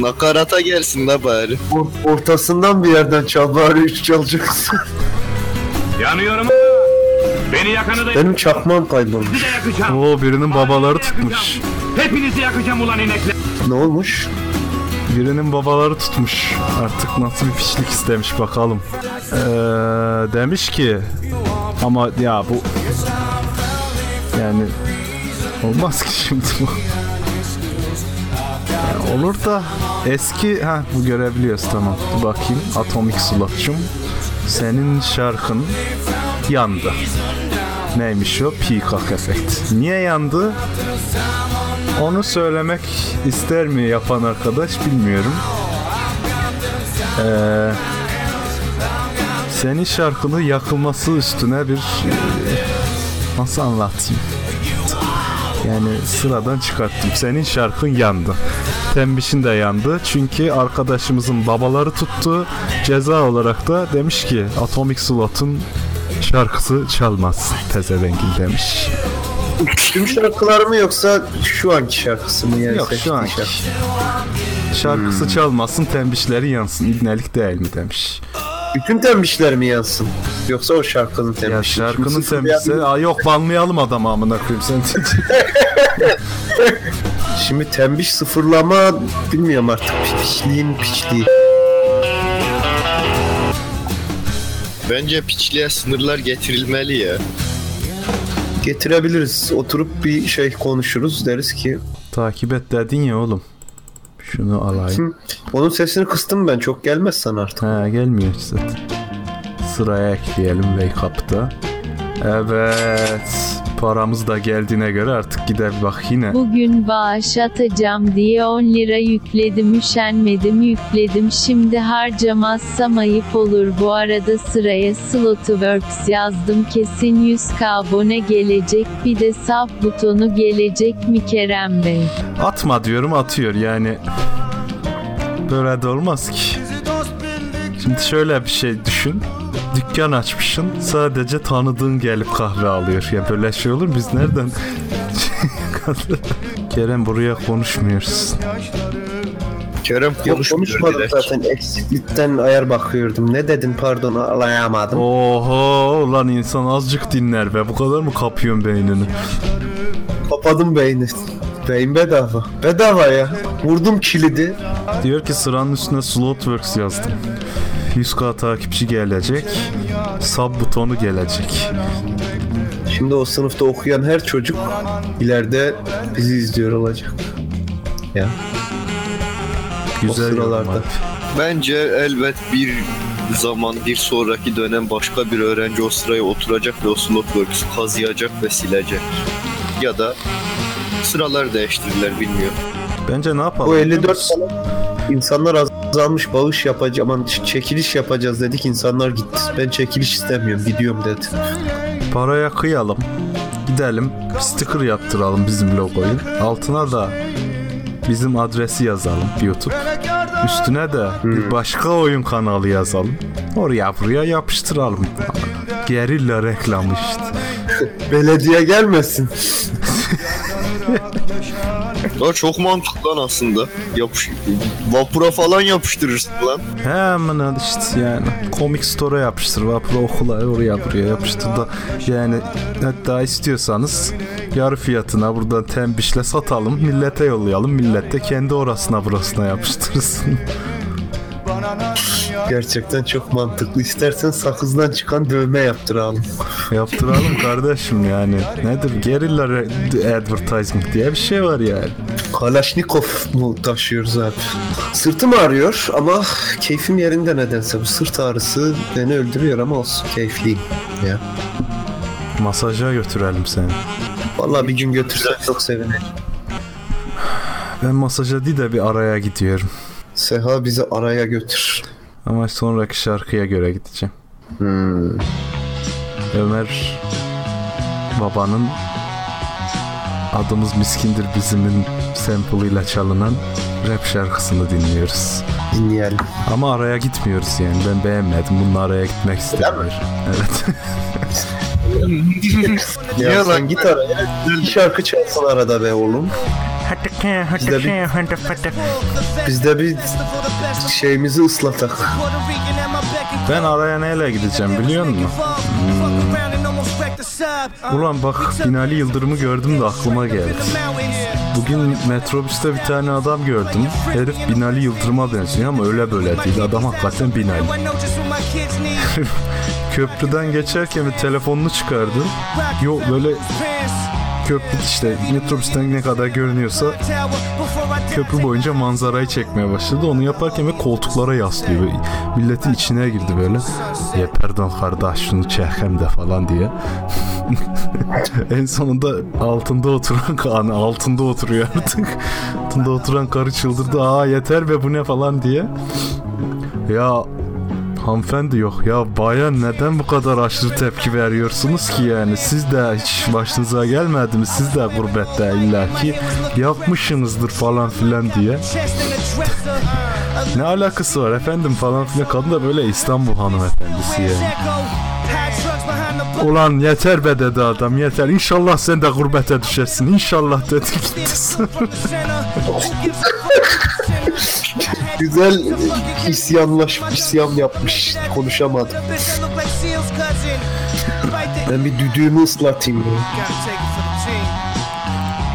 Nakarata gelsin la bari. Or- ortasından bir yerden çal bari üç çalacaksın. Yanıyorum. Beni yakanı da Benim çakmam kaybolmuş. yakacağım. Oo birinin babaları tutmuş. Hepinizi yakacağım ulan inekler. Ne olmuş? Birinin babaları tutmuş. Artık nasıl bir piçlik istemiş bakalım. Ee, demiş ki ama ya bu yani Olmaz ki şimdi bu. Yani olur da eski ha bu görebiliyoruz tamam. Dur bakayım Atomik Slot'cum. Senin şarkın yandı. Neymiş o? Peacock efekt. Niye yandı? Onu söylemek ister mi yapan arkadaş bilmiyorum. Ee, senin şarkının yakılması üstüne bir e, nasıl anlatayım? Yani sıradan çıkarttım. Senin şarkın yandı. Tembişin de yandı. Çünkü arkadaşımızın babaları tuttu. Ceza olarak da demiş ki Atomic Slot'un şarkısı çalmaz. Tezevengil demiş. Tüm şarkılar mı yoksa şu anki şarkısı mı yani? Yok şu anki. şarkı? Şarkısı çalmasın tembişleri yansın. İbnelik değil mi demiş. Bütün tembişler mi yansın? Yoksa o şarkının tembişi? Ya şarkının tembişleri... Aa yok banlayalım adamı amına koyayım sen. Şimdi tembiş sıfırlama bilmiyorum artık. Piçliğin piçliği. Bence piçliğe sınırlar getirilmeli ya. Getirebiliriz. Oturup bir şey konuşuruz. Deriz ki Takip et dedin ya oğlum. Şunu alayım. onun sesini kıstım ben. Çok gelmez sana artık. Ha gelmiyor zaten. Sıraya ekleyelim Wake Up'ta. Evet. Paramız da geldiğine göre artık gider bak yine. Bugün bağış atacağım diye 10 lira yükledim üşenmedim yükledim şimdi harcamazsam ayıp olur bu arada sıraya Slotworks yazdım kesin 100k abone gelecek bir de sub butonu gelecek mi Kerem Bey? Atma diyorum atıyor yani. Böyle de olmaz ki. Şimdi şöyle bir şey düşün. Dükkan açmışsın sadece tanıdığın gelip kahve alıyor. Ya böyle şey olur mu? biz nereden? Kerem buraya konuşmuyoruz. Kerem direkt. zaten. Eksiklikten ayar bakıyordum. Ne dedin pardon alayamadım. Oho ulan insan azıcık dinler be. Bu kadar mı kapıyorsun beynini? Kapadım beyni. Beyin bedava. Bedava ya. Vurdum kilidi. Diyor ki sıranın üstüne Slotworks yazdım. 100k takipçi gelecek. Sub butonu gelecek. Şimdi o sınıfta okuyan her çocuk ileride bizi izliyor olacak. Ya. Güzel sıralarda. yorum abi. Bence elbet bir zaman bir sonraki dönem başka bir öğrenci o sıraya oturacak ve o slotworks'ü kazıyacak ve silecek. Ya da sıralar değiştirirler bilmiyorum. Bence ne yapalım? Bu biliyor 54 musun? falan insanlar azalmış bağış yapacağım aman ç- çekiliş yapacağız dedik insanlar gitti. Ben çekiliş istemiyorum gidiyorum dedi. Paraya kıyalım. Gidelim. Sticker yaptıralım bizim logoyu. Altına da bizim adresi yazalım YouTube. Üstüne de bir başka oyun kanalı yazalım. Oraya buraya yapıştıralım. Gerilla reklamı işte. Belediye gelmesin. Ya çok mantıklı lan aslında. Yapış vapura falan yapıştırırsın lan. Hemen işte yani Comic Store'a yapıştır vapura okula oraya buraya yapıştır da yani hatta istiyorsanız yarı fiyatına buradan tembişle satalım millete yollayalım millet de kendi orasına burasına yapıştırsın. Gerçekten çok mantıklı. İstersen sakızdan çıkan dövme yaptıralım. Yaptıralım kardeşim yani. Nedir? Gerilla re- advertising diye bir şey var yani. Kalaşnikov mu taşıyoruz abi? Sırtım ağrıyor ama keyfim yerinde nedense. Bu sırt ağrısı beni öldürüyor ama olsun keyifliyim. Ya. Masaja götürelim seni. Vallahi bir gün götürsen çok sevinirim. Ben masaja değil de bir araya gidiyorum. Seha bizi araya götür. Ama sonraki şarkıya göre gideceğim. Hmm. Ömer babanın adımız miskindir bizim'in sample'ıyla çalınan rap şarkısını dinliyoruz. Dinleyelim. Ama araya gitmiyoruz yani ben beğenmedim. Bunun araya gitmek istemiyorum. Evet. Ya Niye sen git araya. Bir şarkı çalsın arada be oğlum. Bizde bir, bizde bir şeyimizi ıslatak. ben araya neyle gideceğim biliyor musun? Ulan bak Binali Yıldırım'ı gördüm de aklıma geldi. Bugün metrobüste bir tane adam gördüm. Herif Binali Yıldırım'a benziyor ama öyle böyle değil. Adam hakikaten Binali. Köprüden geçerken bir telefonunu çıkardı. Yok böyle köprü işte metrobüsten ne kadar görünüyorsa köprü boyunca manzarayı çekmeye başladı. Onu yaparken ve koltuklara yaslıyor. Böyle Milletin içine girdi böyle. Ya pardon kardeş şunu çekem de falan diye. en sonunda altında oturan hani altında oturuyor artık. altında oturan karı çıldırdı. Aa yeter be bu ne falan diye. Ya hanımefendi yok ya bayan neden bu kadar aşırı tepki veriyorsunuz ki yani? Siz de hiç başınıza gelmedi mi? Siz de gurbette illaki yapmışsınızdır falan filan diye. Ne alakası var efendim falan filan? Kadın da böyle İstanbul hanımefendisi yani. Ulan yeter be dedi adam yeter. İnşallah sen de gurbete düşersin. İnşallah dedi. gitti. Güzel isyanlaş, isyan yapmış. Konuşamadım. Ben bir düdüğümü ıslatayım. ya.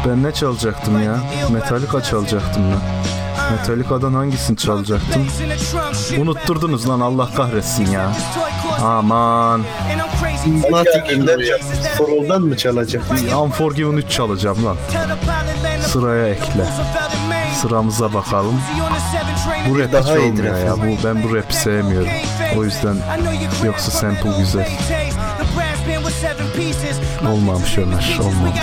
Ben ne çalacaktım ya? Metallica çalacaktım ben. Metallica'dan hangisini çalacaktım? Unutturdunuz lan Allah kahretsin ya. Aman. Matik'inden Sorol'dan mı çalacak? Unforgiven 3 çalacağım lan. Sıraya ekle. Sıramıza bakalım. Bu rap hiç Daha iyidir olmuyor ya. Bu, ben bu rapi sevmiyorum. O yüzden yoksa sample güzel. Olmamış Ömer, olmamış.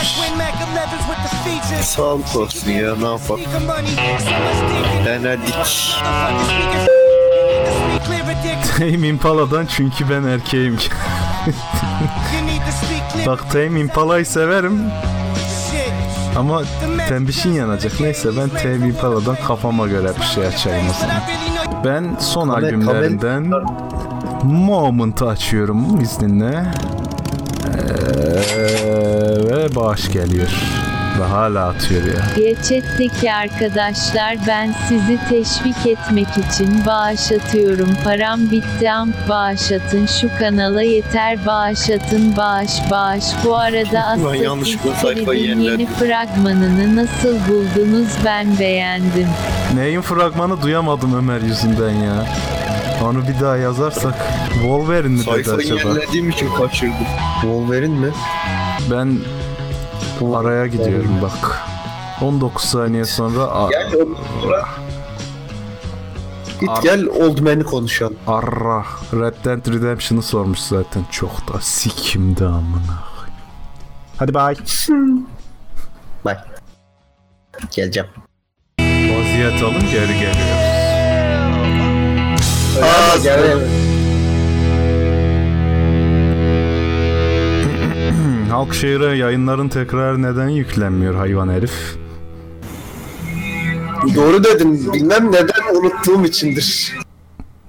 Sağlık olsun ya ne yapalım. Denedik. Tame Impala'dan çünkü ben erkeğim. Bak Tame Impala'yı severim ama tembişin yanacak. Neyse ben Tame Impala'dan kafama göre bir şey açayım o zaman. Ben son Kamer- albümlerinden Moment'ı açıyorum izninle. Ee, ve bağış geliyor. Ve hala atıyor ya. Geçetteki arkadaşlar ben sizi teşvik etmek için bağış atıyorum. Param bitti amp bağış atın şu kanala yeter bağış atın bağış bağış. Bu arada Assassin's sayfayı yeni fragmanını nasıl buldunuz ben beğendim. Neyin fragmanı duyamadım Ömer yüzünden ya. Onu bir daha yazarsak Wolverine mi dedi Sayfayı acaba? yenilediğim için kaçırdım. Wolverine mi? Ben araya gidiyorum bak. 19 saniye sonra Gel oğlum. Git Ar- gel Old Man'i konuşalım. Arra Red Dead Redemption'ı sormuş zaten çok da sikimde amına. Hadi bay. Bak. Geleceğim. Vaziyet alın geri geliyoruz. Aa, gel. Halkşehir'e yayınların tekrar neden yüklenmiyor hayvan herif? Doğru dedin. Bilmem neden unuttuğum içindir.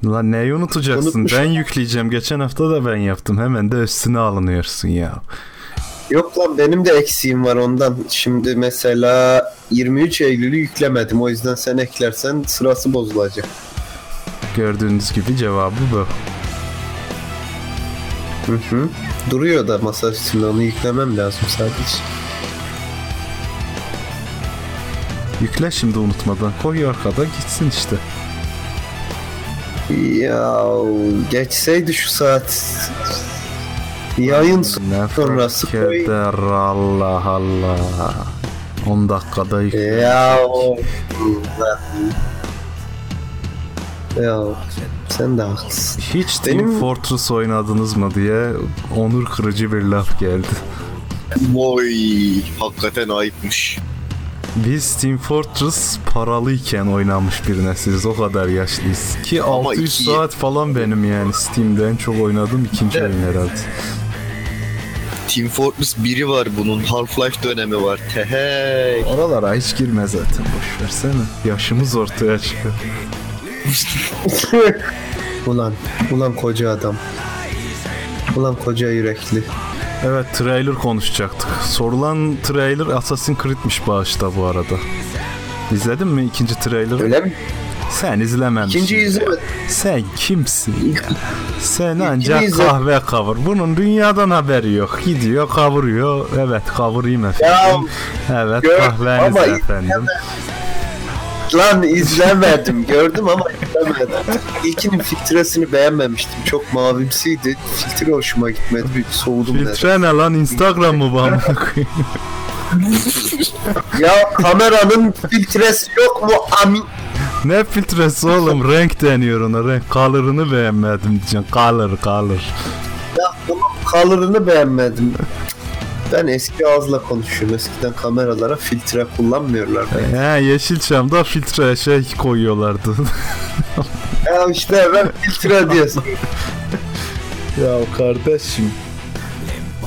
Lan neyi unutacaksın? Unutmuşum. Ben yükleyeceğim. Geçen hafta da ben yaptım. Hemen de üstüne alınıyorsun ya. Yok lan benim de eksiğim var ondan. Şimdi mesela 23 Eylül'ü yüklemedim. O yüzden sen eklersen sırası bozulacak. Gördüğünüz gibi cevabı bu. Hı hı. Duruyor da masa üstünde onu yüklemem lazım sadece. Yükle şimdi unutmadan. Koy arkada gitsin işte. Ya geçseydi şu saat. Yayın Ne sonrası koy. Allah Allah. 10 dakikada yükle. Ya Ya sen de haklısın. Hiç Team Benim- Fortress oynadınız mı diye onur kırıcı bir laf geldi. Vay hakikaten ayıpmış. Biz Team Fortress paralıyken oynamış bir nesiliz. O kadar yaşlıyız. Ki Ama 600 iki- saat falan benim yani Steam'de en çok oynadığım ikinci Evet. oyun herhalde. Team Fortress 1'i var bunun. Half-Life dönemi var. Tehey. Oralara hiç girme zaten boş versene. Yaşımız ortaya çıkıyor. Ulan, ulan koca adam. Ulan koca yürekli. Evet trailer konuşacaktık. Sorulan trailer Assassin's Creed'miş bağışta bu arada. İzledin mi ikinci trailer? Öyle mi? Sen izlememişsin. İkinci izlemedim. Sen kimsin ya? Sen ancak izle- kahve kavur. Bunun dünyadan haberi yok. Gidiyor kavuruyor. Evet kavurayım Ya efendim. evet gör- kahveniz ama efendim. Lan izlemedim. Gördüm ama izlemedim. İlkinin filtresini beğenmemiştim. Çok mavimsiydi. Filtre hoşuma gitmedi. Bir soğudum dedim. Filtre ne lan Instagram mı bu amına koyayım? ya kameranın filtresi yok mu amin? Ne filtresi oğlum? renk deniyor ona. Renk color'ını beğenmedim diyeceksin. Color, color. Ya tamam color'ını beğenmedim. Ben eski ağızla konuşuyorum. Eskiden kameralara filtre kullanmıyorlar. He Yeşilçam'da filtre şey koyuyorlardı. ya işte ben filtre diyorsun. ya kardeşim.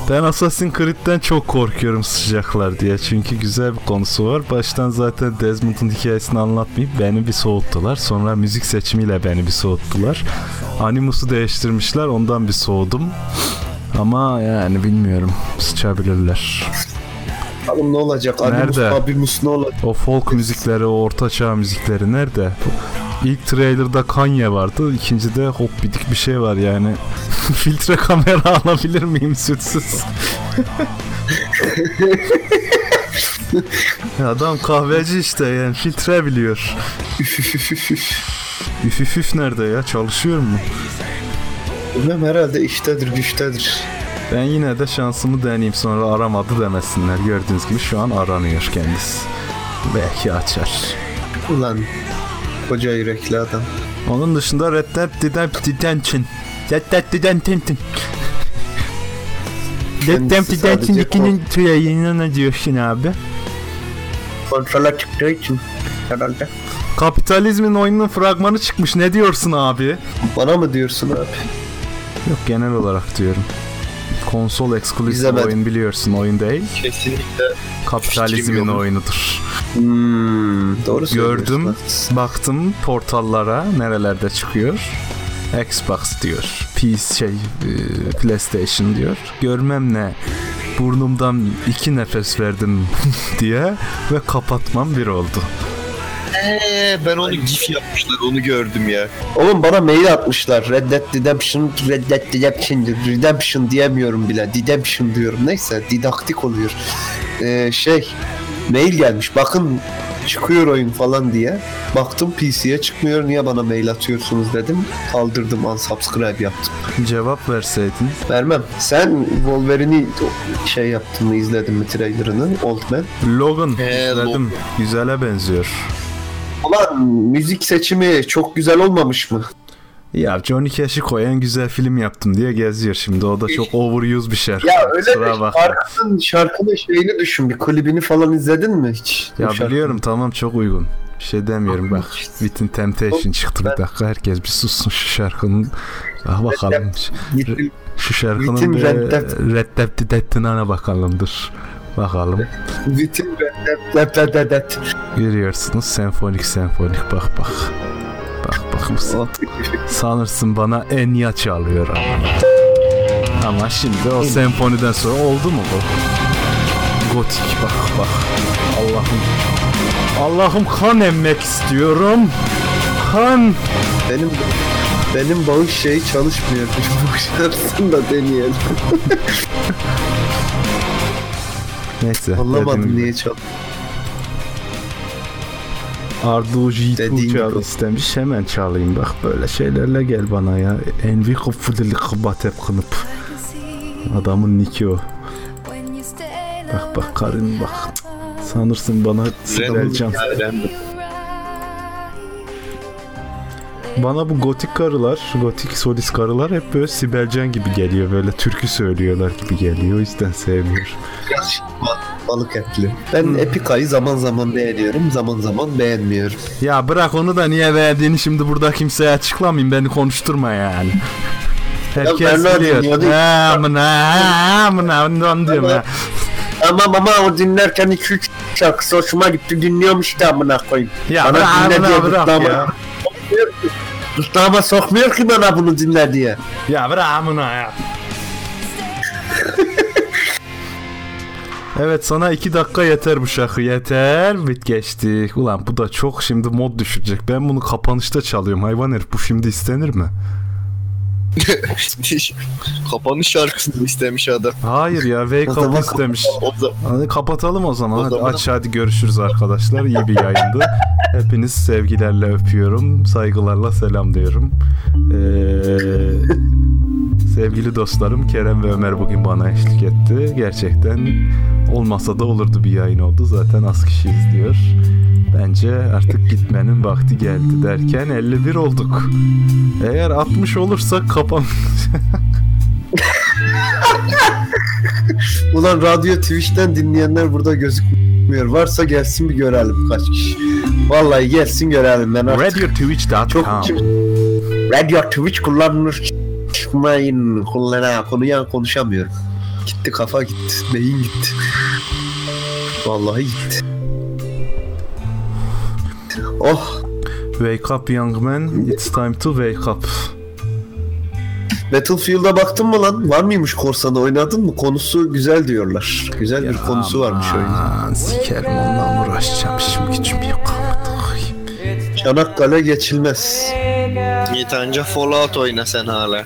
Ben Assassin's Creed'den çok korkuyorum sıcaklar diye. Çünkü güzel bir konusu var. Baştan zaten Desmond'un hikayesini anlatmayıp beni bir soğuttular. Sonra müzik seçimiyle beni bir soğuttular. Animus'u değiştirmişler. Ondan bir soğudum. Ama yani bilmiyorum. Sıçabilirler. Oğlum ne olacak? Animus Nerede? Fabimus ne olacak? O folk müzikleri, o ortaçağ müzikleri nerede? İlk trailer'da Kanye vardı. ikincide hop bidik bir şey var yani. Filtre kamera alabilir miyim sütsüz? Adam kahveci işte yani filtre biliyor. Üf üf üf nerede ya? Çalışıyor mu? Bilmem herhalde iştedir güçtedir. Ben yine de şansımı deneyeyim sonra aramadı demesinler. Gördüğünüz gibi şu an aranıyor kendisi. Belki açar. Ulan koca yürekli adam. Onun dışında Red Dead Redemption. Red Dead Redemption. Red Dead Redemption sadece 2'nin trailerine ne diyorsun abi? Kontrola çıktığı için herhalde. Kapitalizmin oyunun fragmanı çıkmış. Ne diyorsun abi? Bana mı diyorsun abi? Yok genel olarak diyorum. Konsol eksklusif İzlemedim. oyun biliyorsun oyun değil. Kesinlikle Kapitalizmin oyunudur. Hmm, doğru söylüyorsun. Gördüm, baktım portallara nerelerde çıkıyor. Xbox diyor. PC şey e, PlayStation diyor. Görmem ne. Burnumdan iki nefes verdim diye ve kapatmam bir oldu. Eee ben onu gif yapmışlar onu gördüm ya. Oğlum bana mail atmışlar. Red Dead Redemption, Red Dead Redemption, Redemption diyemiyorum bile. Redemption diyorum. Neyse didaktik oluyor. Ee, şey mail gelmiş. Bakın çıkıyor oyun falan diye. Baktım PC'ye çıkmıyor. Niye bana mail atıyorsunuz dedim. Kaldırdım unsubscribe yaptım. Cevap verseydin. Vermem. Sen Wolverine'i şey yaptın mı izledin mi trailerını? Old Man. Logan He, izledim. Güzele benziyor. Ulan müzik seçimi çok güzel olmamış mı? Ya Johnny Cash'i koyan güzel film yaptım diye geziyor şimdi. O da çok overuse bir şarkı. Ya öyle de Kusura bakma. şarkının, şarkının şeyini düşün. Bir klibini falan izledin mi hiç? Ya Bu biliyorum tamam çok uygun. Bir şey demiyorum bak. Within Temptation çıktı bir dakika. Herkes bir sussun şu şarkının. Ah bakalım. Şu şarkının Within bir Red Dead. Red Dead Redemption'a bakalım dur. Rap rap rap rap Görüyorsunuz senfonik senfonik bak bak. Bak bak bu sanırsın bana Enya çalıyor ama. Ama şimdi o senfoniden sonra oldu mu bu? Gotik bak bak. Allah'ım. Allah'ım kan emmek istiyorum. Kan. Benim benim bağış şeyi çalışmıyor. Bu şarkısını da deneyelim. Neyse. Anlamadım niye çal. Ardu Dediğin Jitu çal gibi. istemiş hemen çalayım bak böyle şeylerle gel bana ya. Envi kıfıdili kıbat hep kınıp. Adamın niki o. Bak bak karın bak. Sanırsın bana Sibel Can. Bana bu gotik karılar, gotik solist karılar hep böyle Sibel Can gibi geliyor. Böyle türkü söylüyorlar gibi geliyor. O yüzden sevmiyorum. Biraz balık etli. Ben Epica'yı zaman zaman beğeniyorum, zaman zaman beğenmiyorum. Ya bırak onu da niye verdiğini şimdi burada kimseye açıklamayayım. Beni konuşturma yani. Herkes Bernard biliyor. amına amına ondan diyorum ha. Ama ama o dinlerken 2-3 şarkısı hoşuma gitti dinliyormuş da amına koyayım. Ya Bana bırak amına bırak ya. Gırtlağıma sokmuyor ki bana bunu dinle diye. Ya bırak amına ya. Evet sana iki dakika yeter bu şarkı yeter bit geçti. Ulan bu da çok şimdi mod düşürecek. Ben bunu kapanışta çalıyorum hayvan herif bu şimdi istenir mi? Kapanış şarkısını istemiş adam. Hayır ya wake up istemiş. Hadi kapatalım o zaman. O Hadi zaman- aç hadi görüşürüz arkadaşlar. İyi bir yayındı. Hepiniz sevgilerle öpüyorum. Saygılarla selam diyorum. Ee, sevgili dostlarım Kerem ve Ömer bugün bana eşlik etti. Gerçekten Olmasa da olurdu bir yayın oldu. Zaten az kişi izliyor. Bence artık gitmenin vakti geldi derken 51 olduk. Eğer 60 olursa kapan... Ulan radyo Twitch'ten dinleyenler burada gözükmüyor. Varsa gelsin bir görelim kaç kişi. Vallahi gelsin görelim ben artık. Çok RadioTwitch.com Radyo Twitch kullanılır. Çıkmayın kullana konuya konuşamıyorum. Gitti kafa gitti. Beyin gitti. Vallahi gitti. Oh Wake up young man, it's time to wake up. Battlefield'a baktın mı lan? Var mıymış korsanı oynadın mı? Konusu güzel diyorlar. Güzel bir konusu varmış oyunun. Aman sikerim ondan uğraşacağım. İşim gücüm yok. Çanakkale geçilmez. Anca Fallout oyna sen hala.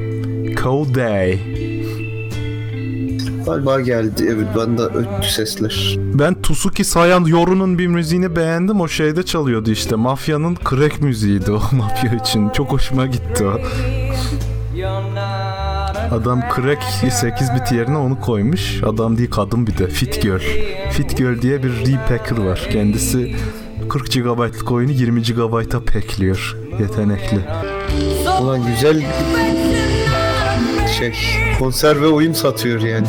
Koday. Galiba geldi. Evet ben de öttü sesler. Ben Tusuki Sayan Yoru'nun bir müziğini beğendim. O şeyde çalıyordu işte. Mafyanın crack müziğiydi o mafya için. Çok hoşuma gitti o. Adam crack 8 bit yerine onu koymuş. Adam değil kadın bir de. Fit Girl. Fit Girl diye bir repacker var. Kendisi 40 GB'lık oyunu 20 GB'a packliyor. Yetenekli. Ulan güzel şey konserve oyun satıyor yani.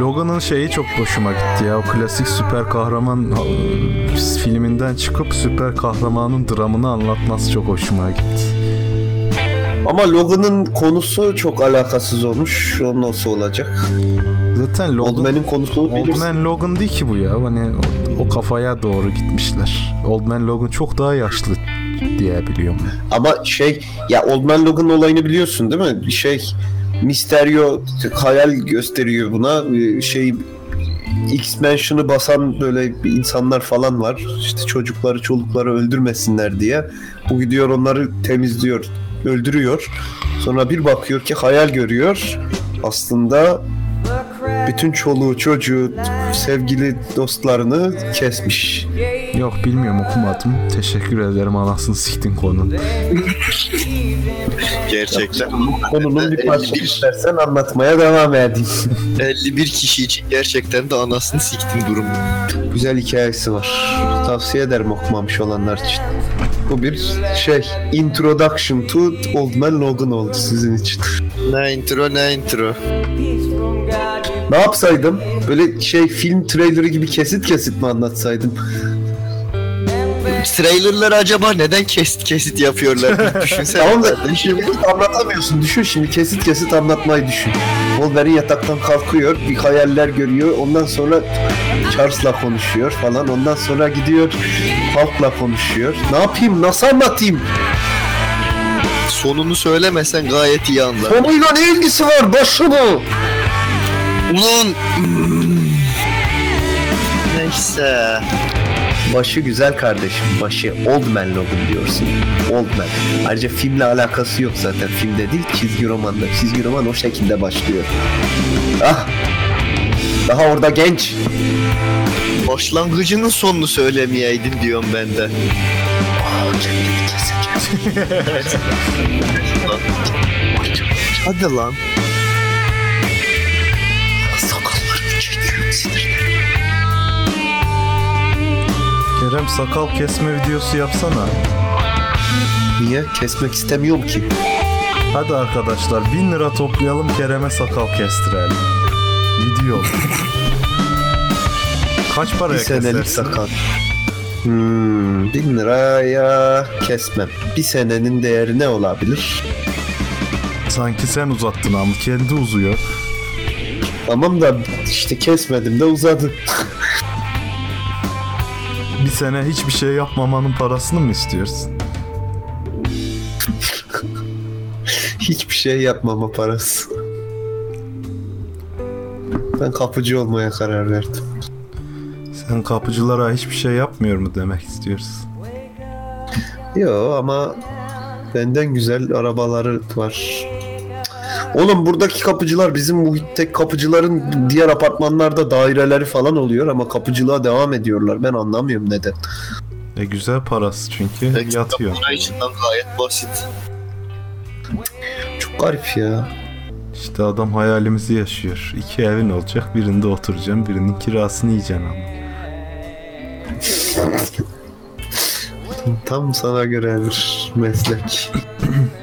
Logan'ın şeyi çok hoşuma gitti ya. O klasik süper kahraman e, filminden çıkıp süper kahramanın dramını anlatması çok hoşuma gitti. Ama Logan'ın konusu çok alakasız olmuş. O nasıl olacak? Zaten Old Logan, Man'in konusunu Old. Man Logan değil ki bu ya. Hani o, o kafaya doğru gitmişler. Old Man Logan çok daha yaşlı diye biliyorum. Ama şey ya Old Man Logan olayını biliyorsun değil mi? Şey Mysterio hayal gösteriyor buna. Ee, Şey X-Mansion'ı basan böyle insanlar falan var. İşte çocukları çolukları öldürmesinler diye. Bu gidiyor onları temizliyor, öldürüyor. Sonra bir bakıyor ki hayal görüyor. Aslında bütün çoluğu çocuğu sevgili dostlarını kesmiş. Yok bilmiyorum okumadım. Teşekkür ederim anasını siktin konun. Gerçekten. Konunun bir parçası 51. istersen anlatmaya devam edeyim. 51 kişi için gerçekten de anasını siktim durumu. Güzel hikayesi var. Tavsiye ederim okumamış olanlar için. Bu bir şey introduction to Old Man Logan oldu sizin için. Ne intro ne intro. Ne yapsaydım? Böyle şey film trailerı gibi kesit kesit mi anlatsaydım? Trailerları acaba neden kesit kesit yapıyorlar? Düşünsene. Tamam da şimdi anlatamıyorsun. Düşün şimdi kesit kesit anlatmayı düşün. Wolverine yataktan kalkıyor, bir hayaller görüyor. Ondan sonra Charles'la konuşuyor falan. Ondan sonra gidiyor Hulk'la konuşuyor. Ne yapayım? Nasıl anlatayım? Sonunu söylemesen gayet iyi anlar. Konuyla ne ilgisi var? Başı bu. Ulan. Neyse. Başı güzel kardeşim. Başı Old Man Logan diyorsun. Old Man. Ayrıca filmle alakası yok zaten. Filmde değil çizgi romanda. Çizgi roman o şekilde başlıyor. Ah. Daha orada genç. Başlangıcının sonunu söylemeyeydin diyorum ben de. Hadi lan. Kerem sakal kesme videosu yapsana. Niye? Kesmek istemiyorum ki. Hadi arkadaşlar 1000 lira toplayalım Kerem'e sakal kestirelim. Video. Kaç Bir paraya senelik kesersin? sakal. Hmm, bin liraya kesmem. Bir senenin değeri ne olabilir? Sanki sen uzattın ama kendi uzuyor. Tamam da işte kesmedim de uzadı. Sene hiçbir şey yapmamanın parasını mı istiyorsun? Hiçbir şey yapmama parası. Ben kapıcı olmaya karar verdim. Sen kapıcılara hiçbir şey yapmıyor mu demek istiyorsun? Yo ama benden güzel arabaları var. Oğlum buradaki kapıcılar bizim muhitte kapıcıların diğer apartmanlarda daireleri falan oluyor ama kapıcılığa devam ediyorlar. Ben anlamıyorum neden. E güzel parası çünkü Ekstra yatıyor. para içinden gayet basit. Çok garip ya. İşte adam hayalimizi yaşıyor. İki evin olacak. Birinde oturacaksın, birinin kirasını yiyeceksin ama. Tam sana göre bir meslek.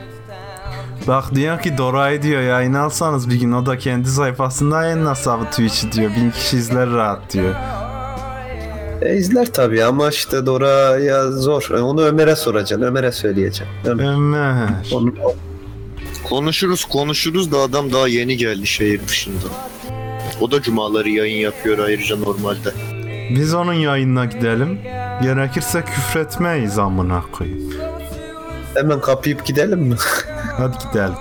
Bak diyor ki Dora'yı diyor yayın alsanız bir gün o da kendi sayfasında yayınlasa bu Twitch'i diyor. Bin kişi izler rahat diyor. E, izler tabii ama işte Dora'ya zor. E, Onu Ömer'e soracaksın. Ömer'e söyleyeceksin. Ömer. Ömer. Onu, Konuşuruz konuşuruz da adam daha yeni geldi şehir dışında. O da cumaları yayın yapıyor ayrıca normalde. Biz onun yayınına gidelim. Gerekirse küfretmeyiz amına koyayım. Hemen kapayıp gidelim mi? Hadi gidelim.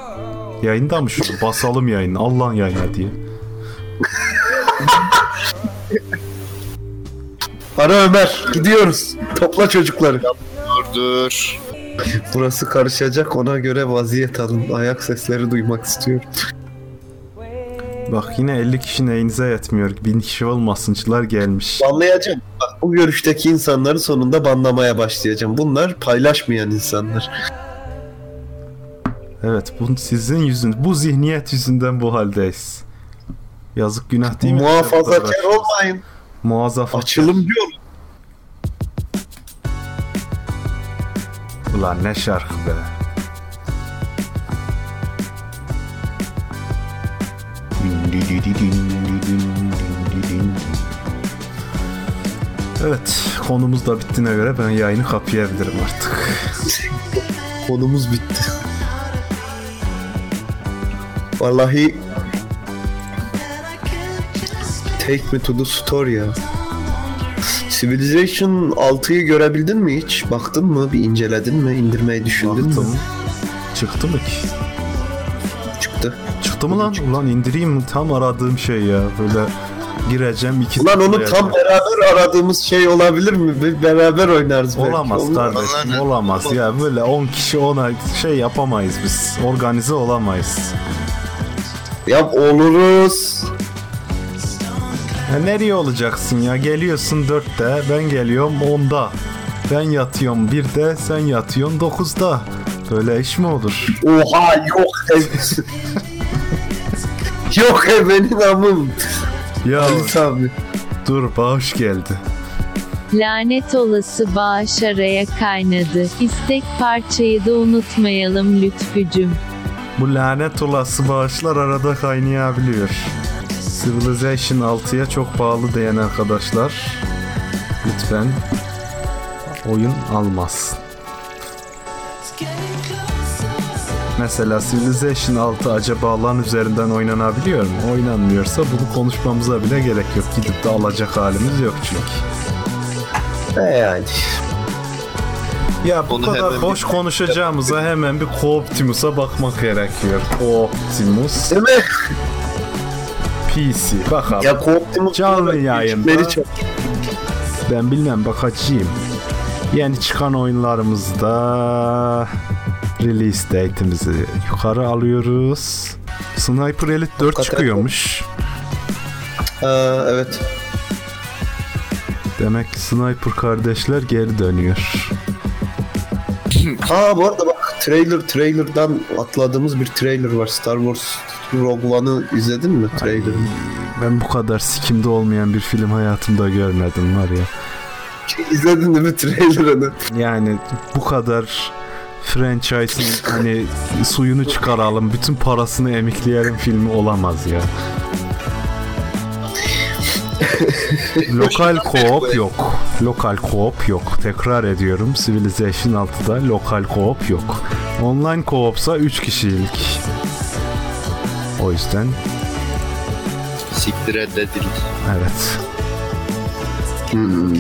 Yayında mı şu? Basalım yayını. Allah'ın yayını diye. Ara Ömer. Gidiyoruz. Topla çocukları. Dur dur. Burası karışacak. Ona göre vaziyet alın. Ayak sesleri duymak istiyorum. Bak yine 50 kişi neyinize yetmiyor. 1000 kişi olmasınçılar gelmiş. Banlayacağım. Bak bu görüşteki insanları sonunda banlamaya başlayacağım. Bunlar paylaşmayan insanlar. Evet bu sizin yüzün, bu zihniyet yüzünden bu haldeyiz. Yazık günah değil mi? Muhafazakar olmayın. Muazzafakar. Açılım diyor. Ulan ne şarkı be. Evet, konumuz da bittiğine göre ben yayını kapayabilirim artık. Konumuz bitti. Vallahi Take me to the store ya. Civilization 6'yı görebildin mi hiç? Baktın mı? Bir inceledin mi? İndirmeyi düşündün Baktım. mü? Çıktı mı ki? Çıktı. Mı lan? Ulan indireyim mi? Tam aradığım şey ya. Böyle gireceğim iki Ulan onu tam beraber aradığımız şey olabilir mi? Bir beraber oynarız belki. Olamaz Olmaz. kardeşim Vallahi- olamaz ya böyle 10 kişi ona şey yapamayız biz organize olamayız. Ya oluruz. Ya nereye olacaksın ya geliyorsun 4'te ben geliyorum 10'da ben yatıyorum 1'de sen yatıyorsun 9'da böyle iş mi olur? Oha yok yok ev amım. Ya Halit abi. dur bağış geldi. Lanet olası bağış araya kaynadı. İstek parçayı da unutmayalım Lütfücüm. Bu lanet olası bağışlar arada kaynayabiliyor. Civilization 6'ya çok pahalı diyen arkadaşlar lütfen oyun almaz. Mesela Civilization 6 acaba LAN üzerinden oynanabiliyor mu? Oynanmıyorsa bunu konuşmamıza bile gerek yok. Gidip de alacak halimiz yok çünkü. E yani. Ya bu Onu kadar hemen hoş konuşacağımıza hemen bir Cooptimus'a bakmak gerekiyor. Cooptimus Değil mi? PC. Bakalım. Ya korktuğumuz Canlı yayında. Beni çok- Ben bilmem bakacağım. Yeni çıkan oyunlarımızda release date'imizi yukarı alıyoruz. Sniper Elite 4 Hakikaten. çıkıyormuş. Ha, evet. Demek Sniper kardeşler geri dönüyor. Ha bu arada bak trailer trailer'dan atladığımız bir trailer var. Star Wars Rogue One'ı izledin mi trailer'ını? Ben bu kadar sikimde olmayan bir film hayatımda görmedim var ya. İzledin mi trailer'ını? Yani bu kadar franchise'ın hani suyunu çıkaralım, bütün parasını emikleyelim filmi olamaz ya. lokal co-op yok. Lokal co-op yok. Tekrar ediyorum. Civilization 6'da lokal co-op yok. Online co-op'sa 3 kişilik. O yüzden Siktir reddedildi. evet. Hmm.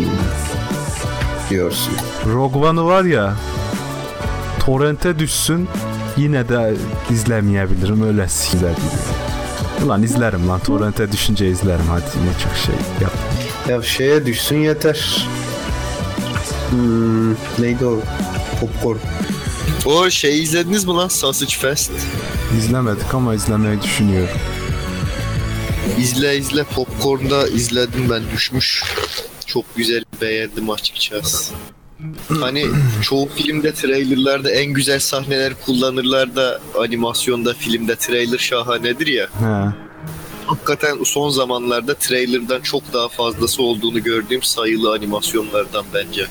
Diyorsun. Rogue One'ı var ya torrente düşsün yine de izlemeyebilirim öyle sikler gibi. Ulan izlerim lan. Torrent'e düşünce izlerim hadi. Ne çok şey yap. Ya şeye düşsün yeter. Hmm, neydi o? Popcorn. O şey izlediniz mi lan Sausage Fest? İzlemedik ama izlemeyi düşünüyorum. İzle izle Popcorn'da izledim ben düşmüş. Çok güzel beğendim açıkçası. Hani çoğu filmde trailerlarda en güzel sahneler kullanırlar da animasyonda filmde trailer şahanedir ya. He. Hakikaten son zamanlarda trailerdan çok daha fazlası olduğunu gördüğüm sayılı animasyonlardan bence.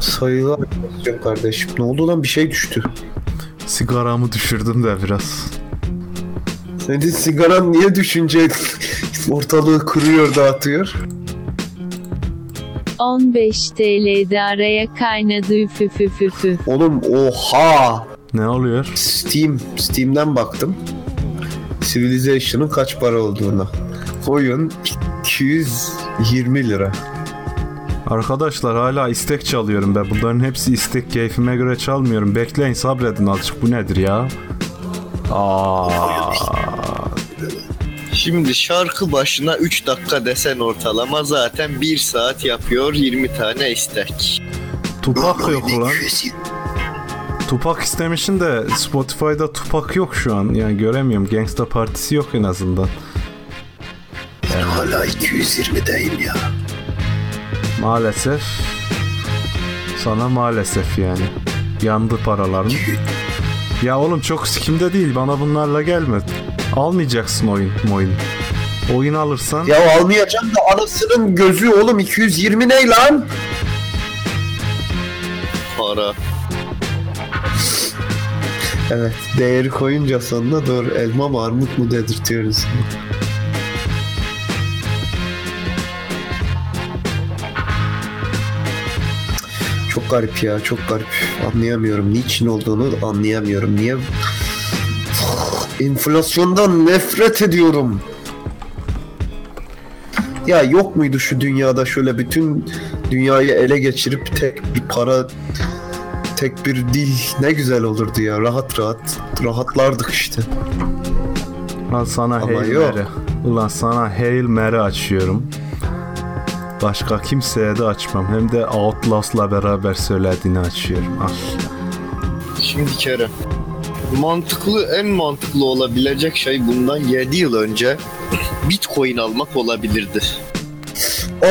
Sayılar yok kardeşim. Ne oldu lan bir şey düştü. Sigaramı düşürdüm de biraz. Senin sigaran niye düşünce ortalığı kırıyor dağıtıyor? 15 TL'de araya kaynadı üfüfüfüfü. Oğlum oha! Ne oluyor? Steam, Steam'den baktım. Civilization'ın kaç para olduğuna. Oyun 220 lira. Arkadaşlar hala istek çalıyorum ben. Bunların hepsi istek keyfime göre çalmıyorum. Bekleyin sabredin azıcık. Bu nedir ya? Aa. Şimdi şarkı başına 3 dakika desen ortalama zaten 1 saat yapıyor 20 tane istek. Tupak yok lan. Tupak istemişim de Spotify'da Tupak yok şu an. Yani göremiyorum. Gangsta Partisi yok en azından. Hala 220'deyim ya. Maalesef. Sana maalesef yani. Yandı paraların. Ya oğlum çok sikimde değil. Bana bunlarla gelme. Almayacaksın oyun oyun. Oyun alırsan Ya almayacağım da anasının gözü oğlum 220 ne lan? Para. Evet değeri koyunca sonuna doğru elma mı armut mu dedirtiyoruz. Çok garip ya çok garip. Anlayamıyorum. Niçin olduğunu anlayamıyorum. Niye? Enflasyondan nefret ediyorum. Ya yok muydu şu dünyada şöyle bütün dünyayı ele geçirip tek bir para tek bir dil ne güzel olurdu ya rahat rahat rahatlardık işte. Al sana Ama Hail yok. Mary. Ulan sana Hail Mary açıyorum. Başka kimseye de açmam. Hem de Outlast'la beraber söylediğini açıyorum. Al. Şimdi Kerem. Mantıklı en mantıklı olabilecek şey bundan 7 yıl önce Bitcoin almak olabilirdi.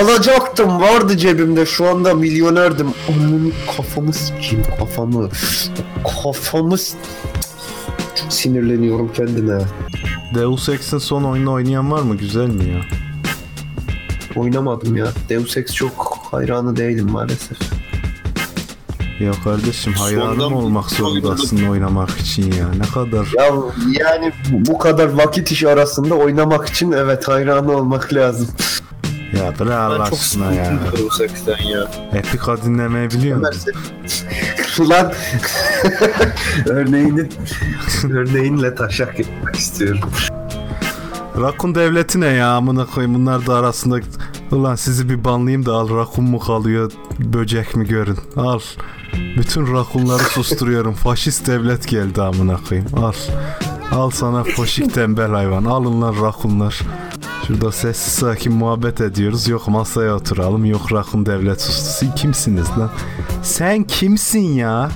Alacaktım vardı cebimde şu anda milyonerdim. Onun kafamı sikeyim kafamı. Kafamı Çok sinirleniyorum kendime. Deus Ex'in son oyununu oynayan var mı? Güzel mi ya? Oynamadım ya. Deus Ex çok hayranı değilim maalesef. Ya kardeşim hayranım olmak bir zorundasın oynamak için ya. Ne kadar Ya yani bu kadar vakit iş arasında oynamak için evet hayranı olmak lazım. ya bırak Allah Ben çok aşkına ya. Ex'ten ya. Epica dinlemeyi biliyor musun? Ulan örneğini örneğinle taşak yapmak istiyorum. Rakun devleti ne ya amına koyayım bunlar da arasında Ulan sizi bir banlayayım da al rakun mu kalıyor böcek mi görün al Bütün rakunları susturuyorum. Faşist devlet geldi amına koyayım. Al. Al sana foşik tembel hayvan. Alın lan rakunlar. Şurada sessiz sakin muhabbet ediyoruz. Yok masaya oturalım. Yok rakun devlet sustu. Siz kimsiniz lan? Sen kimsin ya?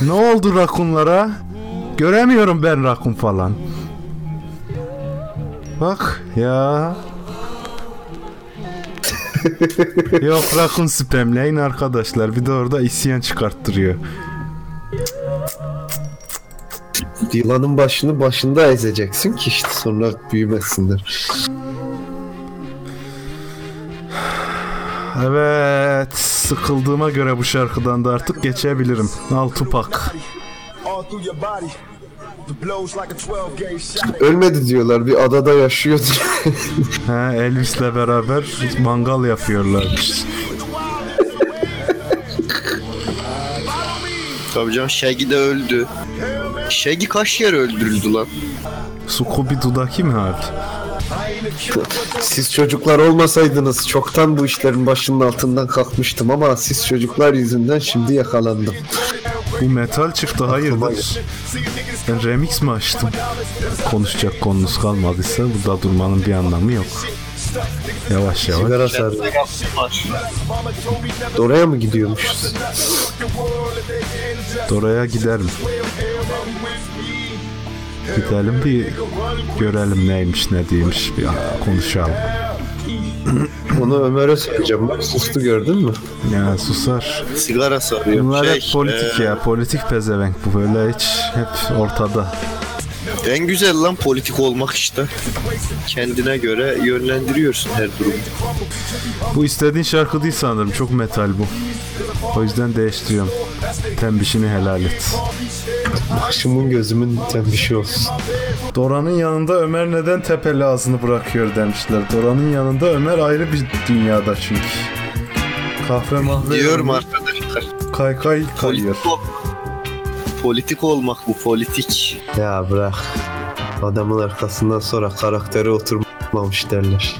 Ne oldu rakunlara? Göremiyorum ben rakun falan. Bak ya. Yok rakun spamleyin arkadaşlar. Bir de orada isyan çıkarttırıyor. Yılanın başını başında ezeceksin ki işte sonra büyümesinler. Evet. Sıkıldığıma göre bu şarkıdan da artık geçebilirim. Al Tupak. Ölmedi diyorlar bir adada yaşıyor diye. He, Elvis'le beraber mangal yapıyorlarmış. Tabii canım Shaggy de öldü. Shaggy kaç yer öldürüldü lan? Scooby Doo'daki mi abi? Siz çocuklar olmasaydınız çoktan bu işlerin başının altından kalkmıştım ama siz çocuklar yüzünden şimdi yakalandım. Bu metal çıktı hayırdır? Ben remix mi açtım? Konuşacak konunuz kalmadıysa burada durmanın bir anlamı yok. Yavaş yavaş. Sigara sardı. Oraya mı gidiyormuşuz? Oraya gidelim. Gidelim bir görelim neymiş ne değilmiş bir konuşalım. Onu Ömer'e söyleyeceğim. Bak sustu gördün mü? Ya susar. Sigara sarıyor. Bunlar Şey, hep politik e, ya. Politik pezevenk bu böyle hiç hep ortada. En güzel lan politik olmak işte. Kendine göre yönlendiriyorsun her durumu. Bu istediğin şarkı değil sanırım. Çok metal bu. O yüzden değiştiriyorum. Tembişini helal et. Başımın gözümün tembişi olsun. Dora'nın yanında Ömer neden tepeli ağzını bırakıyor demişler. Dora'nın yanında Ömer ayrı bir dünyada çünkü. Kahve mahve Diyorum arkadaşlar. kaykay kayıyor. Politik, ol- politik olmak bu politik. Ya bırak. Adamın arkasından sonra karakteri oturmamış derler.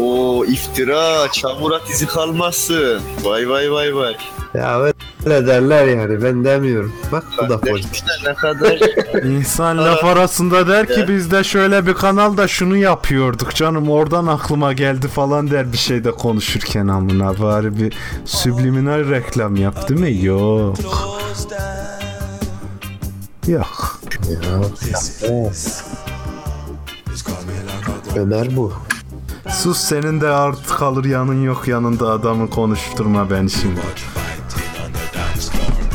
O iftira, çamurat izi kalmasın. Vay vay vay vay. Ya öyle derler yani ben demiyorum. Bak bu da politik. Ne kadar İnsan laf arasında der ki biz de şöyle bir kanalda şunu yapıyorduk canım oradan aklıma geldi falan der bir şey de konuşurken amına bari bir subliminal reklam yap değil mi? Yok. Yok. Ömer bu. Sus senin de art kalır yanın yok yanında adamı konuşturma beni şimdi.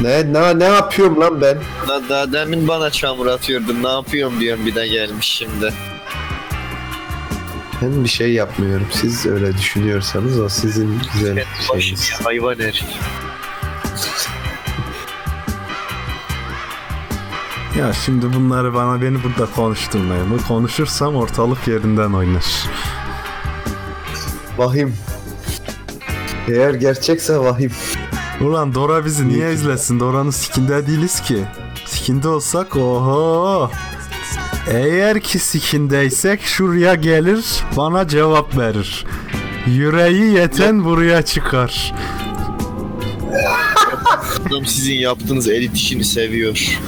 Ne, ne, ne yapıyorum lan ben? daha, daha demin bana çamur atıyordun. Ne yapıyorum diyorum bir de gelmiş şimdi. Ben bir şey yapmıyorum. Siz öyle düşünüyorsanız o sizin güzel Kendi başım şeyiniz. ya, hayvan herif. Ya şimdi bunları bana beni burada konuşturmayın. Bu konuşursam ortalık yerinden oynar. Vahim. Eğer gerçekse vahim. Ulan Dora bizi niye izlesin? Dora'nın sikinde değiliz ki. Sikinde olsak oho. Eğer ki sikindeysek şuraya gelir bana cevap verir. Yüreği yeten buraya çıkar. Adam sizin yaptığınız edit işini seviyor.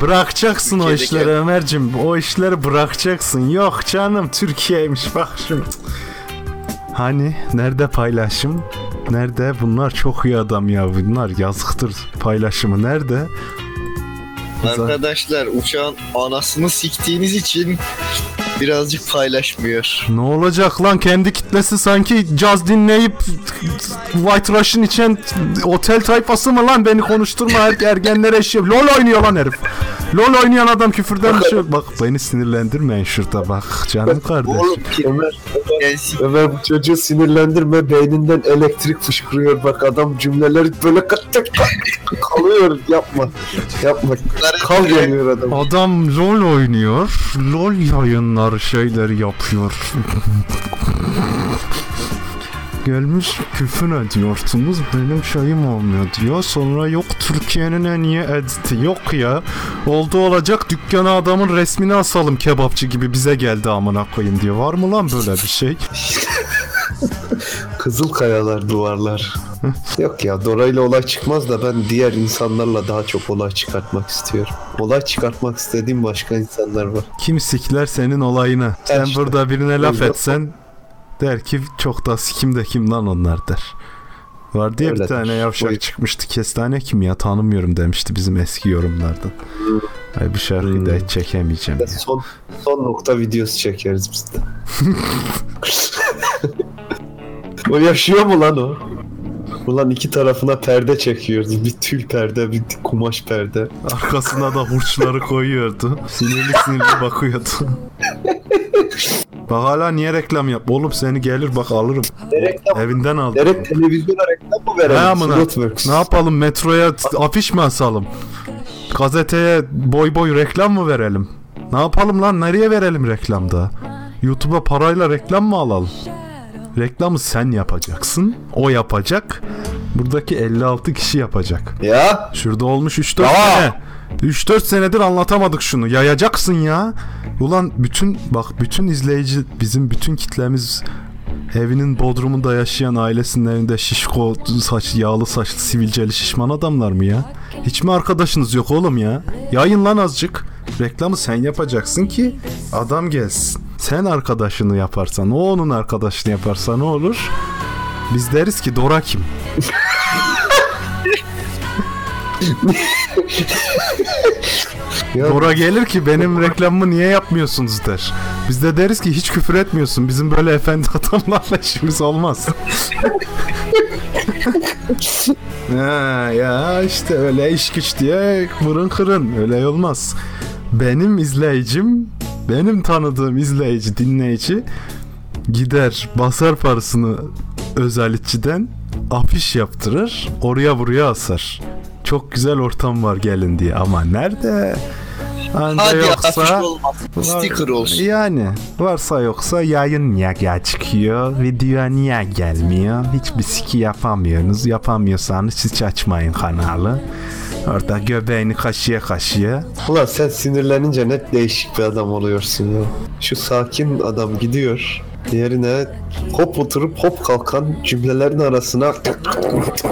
Bırakacaksın o Türkiye'deki- işleri Ömer'cim. O işleri bırakacaksın. Yok canım Türkiye'ymiş bak şimdi. Hani nerede paylaşım? Nerede? Bunlar çok iyi adam ya. Bunlar yazıktır paylaşımı. Nerede? Arkadaşlar uçağın anasını siktiğiniz için birazcık paylaşmıyor. Ne olacak lan kendi kitlesi sanki caz dinleyip White Russian içen otel tayfası mı lan beni konuşturma her ergenlere eşya. LOL oynuyor lan herif. LOL oynayan adam küfürden bir şey. Bak beni sinirlendirmeyin şurada bak canım kardeş. Oğlum Ömer. Ömer bu çocuğu sinirlendirme. Beyninden elektrik fışkırıyor. Bak adam cümleleri böyle kat kat kat kalıyor. Yapma. Yapma. Kal geliyor adam. Adam LOL oynuyor. LOL yayınları şeyler yapıyor. Gelmiş küfür ediyorsunuz benim şeyim olmuyor diyor. Sonra yok Türkiye'nin en iyi editi yok ya. Oldu olacak dükkana adamın resmini asalım kebapçı gibi bize geldi amına koyayım diyor. Var mı lan böyle bir şey? Kızıl kayalar duvarlar. Yok ya Dora ile olay çıkmaz da ben diğer insanlarla daha çok olay çıkartmak istiyorum. Olay çıkartmak istediğim başka insanlar var. Kim sikler senin olayını? Sen işte. burada birine laf etsen der ki çok da sikim de kim lan onlar der. Var diye bir tane yavşak Oy. çıkmıştı. Kestane kim ya tanımıyorum demişti bizim eski yorumlardan. Ay bu şarkıyı da Hmm. hiç çekemeyeceğim ya. Son son nokta videosu çekeriz biz de. o yaşıyor mu lan o? Ulan iki tarafına perde çekiyoruz. Bir tül perde, bir kumaş perde. Arkasına da hurçları koyuyordu. Sinirli sinirli bakıyordu. bak hala niye reklam yap? Oğlum seni gelir bak alırım. Reklam, Evinden aldım. direkt televizyona reklam mı verelim? Amına. Slotworks. Ne yapalım metroya t- afiş mi asalım? Gazeteye boy boy reklam mı verelim? Ne yapalım lan nereye verelim reklamda? YouTube'a parayla reklam mı alalım? Reklamı sen yapacaksın. O yapacak. Buradaki 56 kişi yapacak. Ya Şurada olmuş 3-4 Aa! sene. 3-4 senedir anlatamadık şunu. Yayacaksın ya. Ulan bütün bak bütün izleyici bizim bütün kitlemiz evinin bodrumunda yaşayan ailesinin evinde şişko saç yağlı saçlı sivilceli şişman adamlar mı ya? Hiç mi arkadaşınız yok oğlum ya? Yayın lan azıcık. Reklamı sen yapacaksın ki adam gelsin. Sen arkadaşını yaparsan, o onun arkadaşını yaparsa ne olur? Biz deriz ki Dora kim? Ya Dora gelir ki benim reklamımı niye yapmıyorsunuz der. Biz de deriz ki hiç küfür etmiyorsun. Bizim böyle efendi adamlarla işimiz olmaz. ha, ya işte öyle iş güç diye vırın kırın. Öyle olmaz. Benim izleyicim, benim tanıdığım izleyici, dinleyici gider basar parasını özellikçiden afiş yaptırır, oraya buraya asar. Çok güzel ortam var gelin diye ama nerede? Anca Hadi yoksa. Sticker olsun. yani varsa yoksa yayın niye gel çıkıyor, video niye gelmiyor, hiçbir siki yapamıyorsunuz. Yapamıyorsanız hiç açmayın kanalı. Orada göbeğini kaşıya kaşıya. Ulan sen sinirlenince net değişik bir adam oluyorsun ya. Şu sakin adam gidiyor. Yerine hop oturup hop kalkan cümlelerin arasına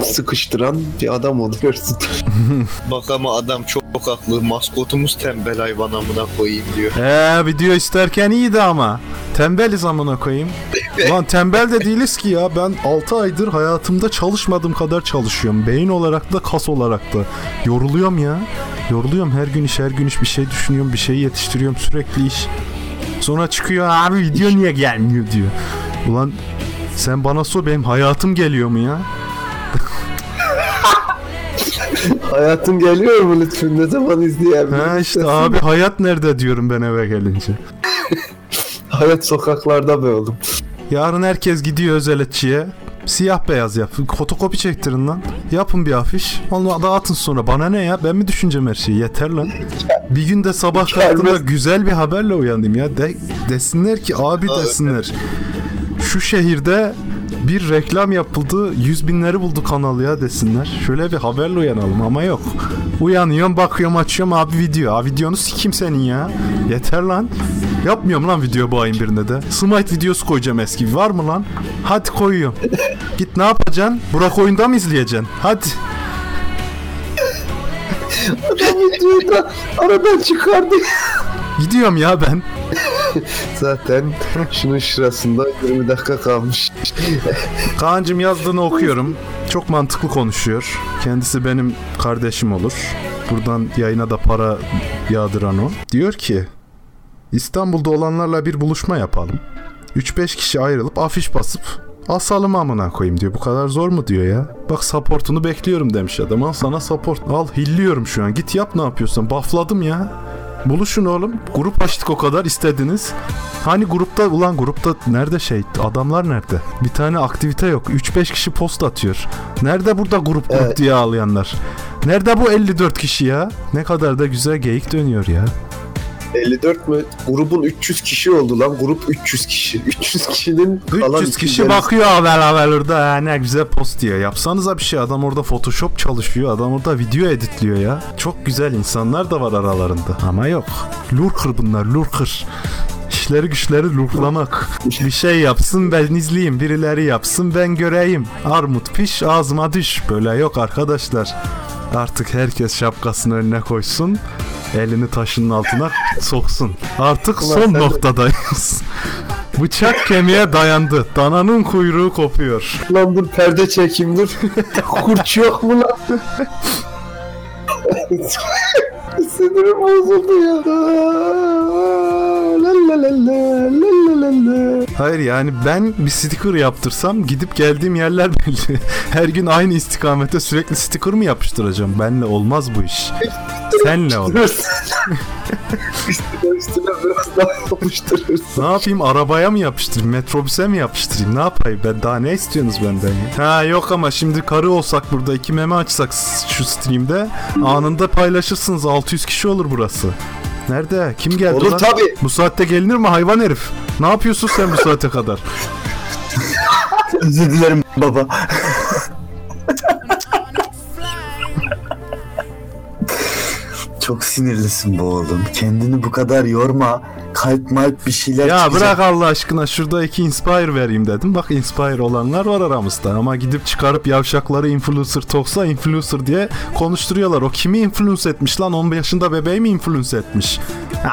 sıkıştıran bir adam oluyorsun. Bak ama adam çok haklı. Maskotumuz tembel hayvan amına koyayım diyor. Eee video isterken iyiydi ama. Tembeliz amına koyayım. Lan tembel de değiliz ki ya. Ben 6 aydır hayatımda çalışmadığım kadar çalışıyorum. Beyin olarak da kas olarak da. Yoruluyorum ya. Yoruluyorum her gün iş her gün iş bir şey düşünüyorum. Bir şey yetiştiriyorum sürekli iş. Sonra çıkıyor abi video niye gelmiyor diyor. Ulan sen bana sor benim hayatım geliyor mu ya? Hayatın geliyor mu lütfen? Ne zaman izleyebilirim? Ha işte abi hayat nerede diyorum ben eve gelince. Hayat sokaklarda be oğlum. Yarın herkes gidiyor özeletçiye. Siyah beyaz yap. Fotokopi çektirin lan. Yapın bir afiş. Onu dağıtın sonra. Bana ne ya? Ben mi düşüneceğim her şeyi? Yeter lan. Bir gün de sabah kalktığımda güzel bir haberle uyandım ya. De, desinler ki abi desinler. Şu şehirde bir reklam yapıldı. Yüz binleri buldu kanal ya desinler. Şöyle bir haberle uyanalım ama yok. Uyanıyorum bakıyorum açıyorum abi video. Abi videonu sikim senin ya. Yeter lan. Yapmıyorum lan video bu ayın birinde de. Smite videosu koyacağım eski. Var mı lan? Hadi koyuyorum. Git ne yapacaksın? Burak oyunda mı izleyeceksin? Hadi. Adam videoyu da aradan çıkardı. Gidiyorum ya ben. Zaten şunun şurasında 20 dakika kalmış. Kaan'cım yazdığını okuyorum. Çok mantıklı konuşuyor. Kendisi benim kardeşim olur. Buradan yayına da para yağdıran o. Diyor ki İstanbul'da olanlarla bir buluşma yapalım. 3-5 kişi ayrılıp afiş basıp asalım amına koyayım diyor. Bu kadar zor mu diyor ya. Bak supportunu bekliyorum demiş adam. Al sana support. Al hilliyorum şu an. Git yap ne yapıyorsan. Buffladım ya. Buluşun oğlum. Grup açtık o kadar istediniz. Hani grupta ulan grupta nerede şey adamlar nerede? Bir tane aktivite yok. 3-5 kişi post atıyor. Nerede burada grup grup Evet. diye ağlayanlar? Nerede bu 54 kişi ya? Ne kadar da güzel geyik dönüyor ya. 54 mü? Grubun 300 kişi oldu lan. Grup 300 kişi. 300 kişinin kalan 300 kişi 250 bakıyor haber haber orada ne güzel post diyor. Yapsanıza bir şey adam orada photoshop çalışıyor. Adam orada video editliyor ya. Çok güzel insanlar da var aralarında. Ama yok. Lurker bunlar lurker. İşleri güçleri lurklamak. Bir şey yapsın ben izleyeyim. Birileri yapsın ben göreyim. Armut piş ağzıma düş. Böyle yok arkadaşlar. Artık herkes şapkasını önüne koysun. Elini taşının altına soksun. Artık Ulan son noktadayız. Bıçak kemiğe dayandı. Dananın kuyruğu kopuyor. Lan dur perde çekeyim dur. Kurç yok mu lan? Sinirim bozuldu ya. La la la la la. Hayır yani ben bir sticker yaptırsam gidip geldiğim yerler belli. Her gün aynı istikamete sürekli sticker mı yapıştıracağım? Benle olmaz bu iş. Senle olur. üstüne üstüne biraz daha yapıştırırız. Ne yapayım arabaya mı yapıştırayım metrobüse mi yapıştırayım ne yapayım ben daha ne istiyorsunuz benden ya? Ha yok ama şimdi karı olsak burada iki meme açsak şu streamde anında paylaşırsınız 600 kişi olur burası. Nerede? Kim geldi Olur lan? tabii. Bu saatte gelinir mi hayvan herif? Ne yapıyorsun sen bu saate kadar? Özür dilerim baba. Çok sinirlisin bu oğlum. Kendini bu kadar yorma. Kalp malp bir şeyler Ya çıkacak. bırak Allah aşkına şurada iki inspire vereyim dedim. Bak inspire olanlar var aramızda ama gidip çıkarıp yavşakları influencer toksa influencer diye konuşturuyorlar. O kimi influence etmiş lan 15 yaşında bebeği mi influence etmiş?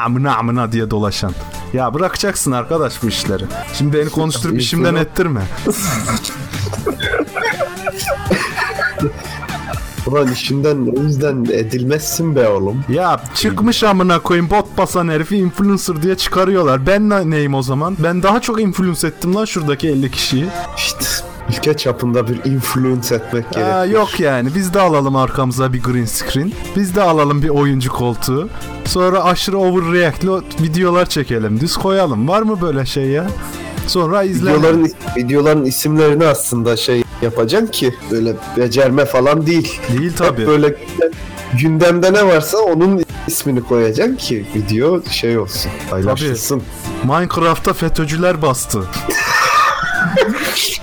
Amına amına diye dolaşan. Ya bırakacaksın arkadaş bu işleri. Şimdi beni konuşturup işimden ettirme. Ulan işinden o yüzden edilmezsin be oğlum. Ya çıkmış amına koyayım bot basan herifi influencer diye çıkarıyorlar. Ben ne- neyim o zaman? Ben daha çok influence ettim lan şuradaki 50 kişiyi. İşte ülke çapında bir influence etmek Aa, gerekiyor. yok yani biz de alalım arkamıza bir green screen. Biz de alalım bir oyuncu koltuğu. Sonra aşırı overreact'li videolar çekelim. Düz koyalım. Var mı böyle şey ya? Sonra izle. Videoların, videoların isimlerini aslında şey yapacaksın ki böyle becerme falan değil. Değil Hep tabi. böyle gündem- gündemde ne varsa onun ismini koyacaksın ki video şey olsun paylaşılsın. Minecraft'ta FETÖ'cüler bastı.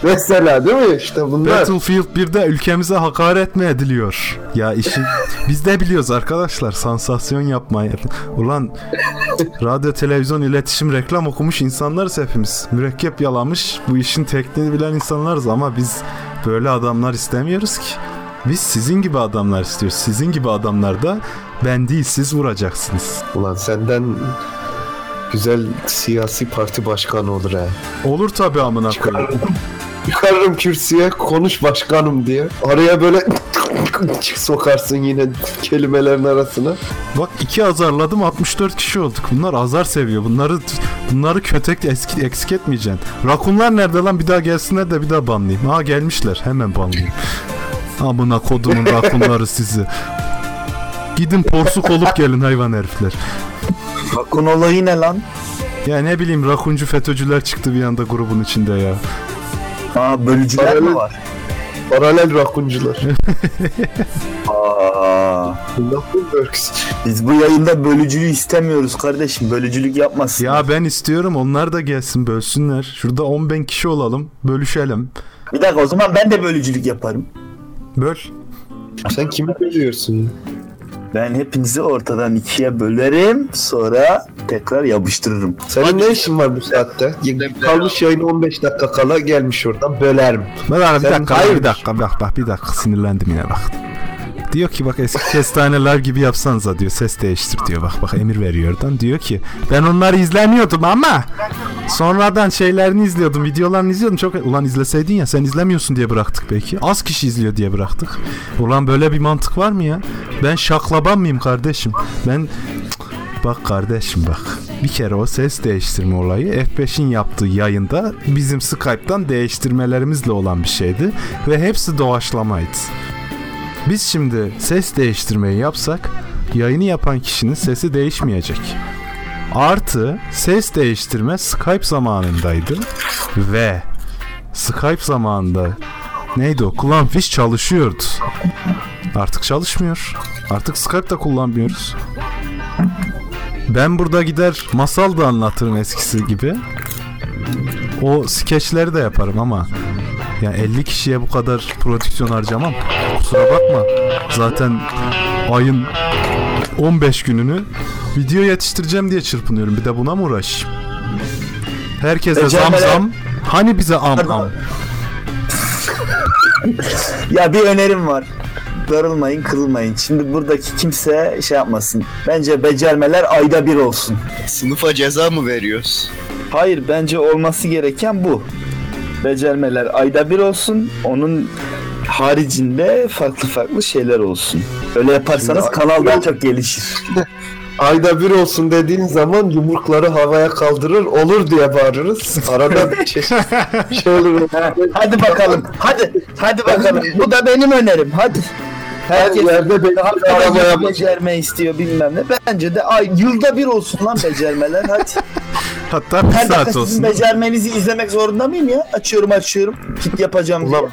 Mesela değil mi işte bunlar. Battlefield 1'de ülkemize hakaret mi ediliyor? Ya işi biz de biliyoruz arkadaşlar sansasyon yapmayı. Ulan radyo, televizyon, iletişim, reklam okumuş insanlarız hepimiz. Mürekkep yalamış bu işin tekniğini bilen insanlarız ama biz böyle adamlar istemiyoruz ki. Biz sizin gibi adamlar istiyoruz. Sizin gibi adamlar da ben değil siz vuracaksınız. Ulan senden güzel siyasi parti başkanı olur ha. Olur tabi amına koyayım. Çıkarırım kürsüye konuş başkanım diye. Araya böyle sokarsın yine kelimelerin arasına. Bak iki azarladım 64 kişi olduk. Bunlar azar seviyor. Bunları bunları kötek eski, eksik etmeyeceksin. Rakunlar nerede lan? Bir daha gelsinler de bir daha banlayayım. Ha gelmişler. Hemen banlayayım. Amına kodumun rakunları sizi. Gidin porsuk olup gelin hayvan herifler. Bakın olayı ne lan? Ya ne bileyim rakuncu FETÖ'cüler çıktı bir anda grubun içinde ya. Aa bölücüler mi var? Paralel rakuncular. Aa, Rakunworks. biz bu yayında bölücülüğü istemiyoruz kardeşim. Bölücülük yapmasın. Ya ben istiyorum onlar da gelsin bölsünler. Şurada 10 bin kişi olalım. Bölüşelim. Bir dakika o zaman ben de bölücülük yaparım. Böl. Sen kimi görüyorsun? Ben hepinizi ortadan ikiye bölerim. Sonra tekrar yapıştırırım. Senin ne işin var bu saatte? Kalmış yayın 15 dakika kala gelmiş oradan bölerim. Bak bir Sen dakika, bir dakika, bak bak bir dakika sinirlendim yine bak. Diyor ki bak eski kestaneler gibi yapsanıza diyor. Ses değiştir diyor. Bak bak emir veriyor oradan. Diyor ki ben onları izlemiyordum ama sonradan şeylerini izliyordum videolarını izliyordum. Çok ulan izleseydin ya sen izlemiyorsun diye bıraktık belki. Az kişi izliyor diye bıraktık. Ulan böyle bir mantık var mı ya? Ben şaklaban mıyım kardeşim? Ben bak kardeşim bak. Bir kere o ses değiştirme olayı F5'in yaptığı yayında bizim Skype'tan değiştirmelerimizle olan bir şeydi ve hepsi doğaçlamaydı. Biz şimdi ses değiştirmeyi yapsak yayını yapan kişinin sesi değişmeyecek. Artı ses değiştirme Skype zamanındaydı ve Skype zamanında neydi o? Clownfish çalışıyordu. Artık çalışmıyor. Artık Skype da kullanmıyoruz. Ben burada gider masal da anlatırım eskisi gibi. O skeçleri de yaparım ama ya 50 kişiye bu kadar prodüksiyon harcamam. Kusura bakma. Zaten ayın 15 gününü video yetiştireceğim diye çırpınıyorum. Bir de buna mı uğraşayım? Herkese zam Ecemeler- zam. Hani bize am am. Ya bir önerim var. Darılmayın, kırılmayın. Şimdi buradaki kimse şey yapmasın. Bence becermeler ayda bir olsun. Sınıfa ceza mı veriyoruz? Hayır, bence olması gereken bu. Becermeler ayda bir olsun. Onun haricinde farklı farklı şeyler olsun. Öyle yaparsanız Şimdi- kanal daha çok gelişir. Ayda bir olsun dediğin zaman yumrukları havaya kaldırır olur diye bağırırız. Arada bir şey, şey olur. Ha, hadi bakalım. Hadi. Hadi bakalım. Bu da benim önerim. Hadi. Herkes yerde beni arabaya arabaya becerme istiyor bilmem ne. Bence de ay yılda bir olsun lan becermeler. Hadi. Hatta bir Her dakika saat sizin olsun. becermenizi izlemek zorunda mıyım ya? Açıyorum açıyorum. Kit yapacağım diye. Ulan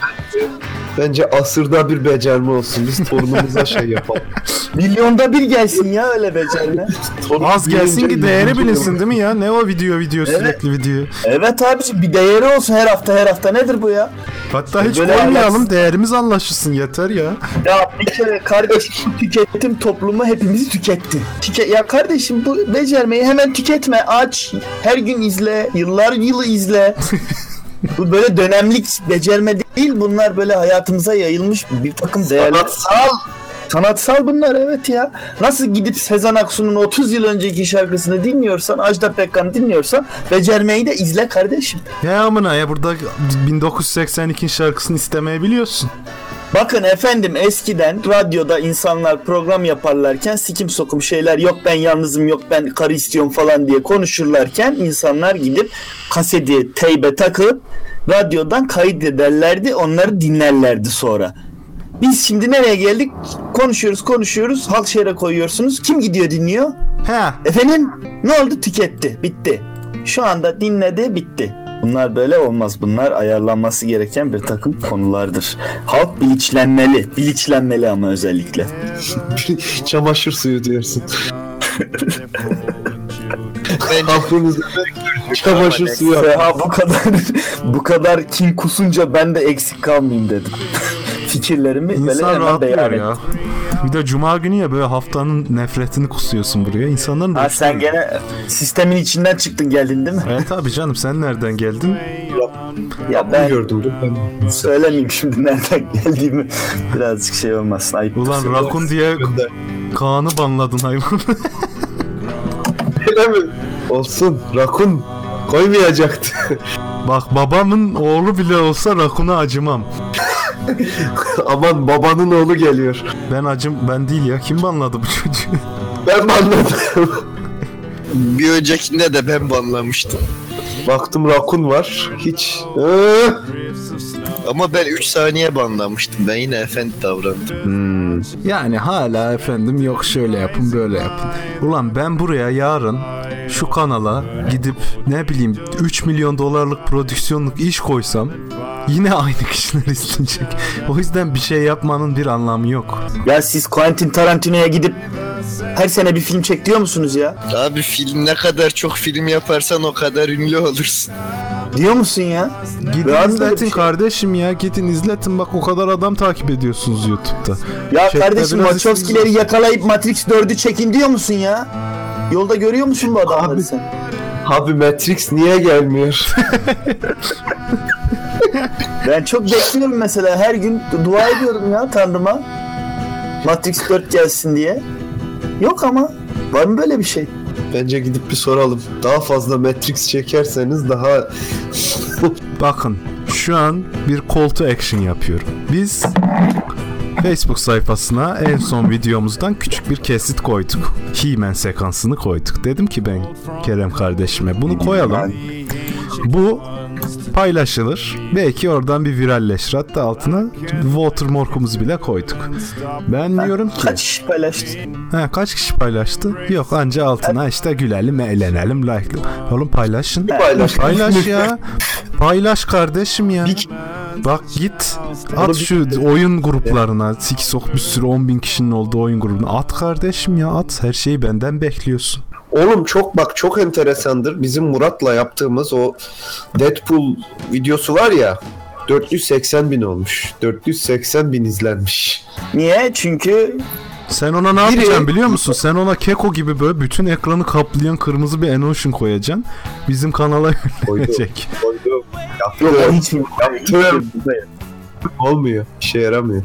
bence asırda bir becerme olsun. Biz torunumuza şey yapalım. Milyonda bir gelsin ya öyle becerme. Torun Az gelsin büyüyünce ki değeri yüzüncü bilinsin değil mi ya? Ne o video video Evet. sürekli video. evet abiciğim bir değeri olsun her hafta her hafta nedir bu ya? Hatta hiç Böyle koymayalım alaksız- değerimiz anlaşılsın yeter ya. Ya bir kere kardeşim tüketim toplumu hepimizi tüketti. Tüke ya kardeşim bu becermeyi hemen tüketme. Aç. Her gün izle. Yıllar yılı izle. bu böyle dönemlik becerme değil. Bunlar böyle hayatımıza yayılmış bir takım değerler. Sanatsal. Sanatsal bunlar evet ya. Nasıl gidip Sezen Aksu'nun 30 yıl önceki şarkısını dinliyorsan, Ajda Pekkan'ı dinliyorsan becermeyi de izle kardeşim. Ya amına ya burada 1982 şarkısını istemeyebiliyorsun. Bakın efendim eskiden radyoda insanlar program yaparlarken sikim sokum şeyler yok ben yalnızım yok ben karı istiyorum falan diye konuşurlarken insanlar gidip kaseti teybe takıp radyodan kaydederlerdi onları dinlerlerdi sonra. Biz şimdi nereye geldik? Konuşuyoruz konuşuyoruz halk şehre koyuyorsunuz. Kim gidiyor dinliyor? He. Efendim ne oldu? Tüketti. Bitti. Şu anda dinledi bitti. Bunlar böyle olmaz. Bunlar ayarlanması gereken bir takım konulardır. Halk bilinçlenmeli. Bilinçlenmeli ama özellikle. Çamaşır suyu diyorsun. Aklınızda çamaşır suyu. Seha bu kadar bu kadar kin kusunca ben de eksik kalmayayım dedim. Fikirlerimi böyle İnsan hemen rahatlıyor beyan ya. ettim. Bir de cuma günü ya böyle haftanın nefretini kusuyorsun buraya. İnsanların da Ha sen gene sistemin içinden çıktın geldin değil mi? Evet abi canım sen nereden geldin? Ya Ben gördüm. Ben söylemeyeyim şimdi nereden geldiğimi. Birazcık şey olmasın ayıp. Ulan rakun diye Kaan'ı banladın hayvan. Öyle mi? Olsun. Rakun koymayacaktı. Bak babamın oğlu bile olsa rakuna acımam. Aman babanın oğlu geliyor. Ben acım ben değil ya. Kim banladı bu çocuğu? Ben mi anladım? bir öncekinde de ben banlamıştım. Baktım rakun var. Hiç. Ee? Ama ben 3 saniye banlamıştım. Ben yine efendi davrandım. Yani hala efendim yok şöyle yapın böyle yapın. Ulan ben buraya yarın şu kanala gidip ne bileyim 3 milyon dolarlık prodüksiyonluk iş koysam yine aynı kişiler izleyecek. O yüzden bir şey yapmanın bir anlamı yok. Ya siz Quentin Tarantino'ya gidip her sene bir film çek diyor musunuz ya? Abi film ne kadar çok film yaparsan o kadar ünlü olursun. Diyor musun ya? Gidin izletin şey- kardeşim ya gidin izletin bak o kadar adam takip ediyorsunuz YouTube'da. Ya Chatte kardeşim Wachowski'leri yakalayıp Matrix 4'ü çekin diyor musun ya? Yolda görüyor musun bu adamları Abi. sen? Abi Matrix niye gelmiyor? Ben çok bekliyorum mesela her gün dua ediyorum ya Tanrıma. Matrix 4 gelsin diye. Yok ama var mı böyle bir şey? Bence gidip bir soralım. Daha fazla Matrix çekerseniz daha Bakın şu an bir call to action yapıyorum. Biz Facebook sayfasına en son videomuzdan küçük bir kesit koyduk. He-Man sekansını koyduk. Dedim ki ben Kerem kardeşime bunu koyalım. Bu paylaşılır. Belki oradan bir viralleşir. Hatta altına watermark'umuzu bile koyduk. Ben diyorum ki Kaç kişi paylaştı? Ha, kaç kişi paylaştı? Yok anca altına işte gülelim, eğlenelim, like. Oğlum paylaşın. paylaş. Paylaş ya. Paylaş kardeşim ya. Bak git at şu oyun gruplarına siki sok bir sürü 10 bin kişinin olduğu oyun grubuna at kardeşim ya at her şeyi benden bekliyorsun. Oğlum çok bak çok enteresandır. Bizim Murat'la yaptığımız o Deadpool videosu var ya 480 bin olmuş. 480 bin izlenmiş. Niye? Çünkü Sen ona ne Biri- yapacaksın biliyor musun? Sen ona Keko gibi böyle bütün ekranı kaplayan kırmızı bir emotion koyacaksın. Bizim kanala yönlenecek. Koydum. yok o Yaptım. hiç mi? Yaptım. Olmuyor. İşe yaramıyor.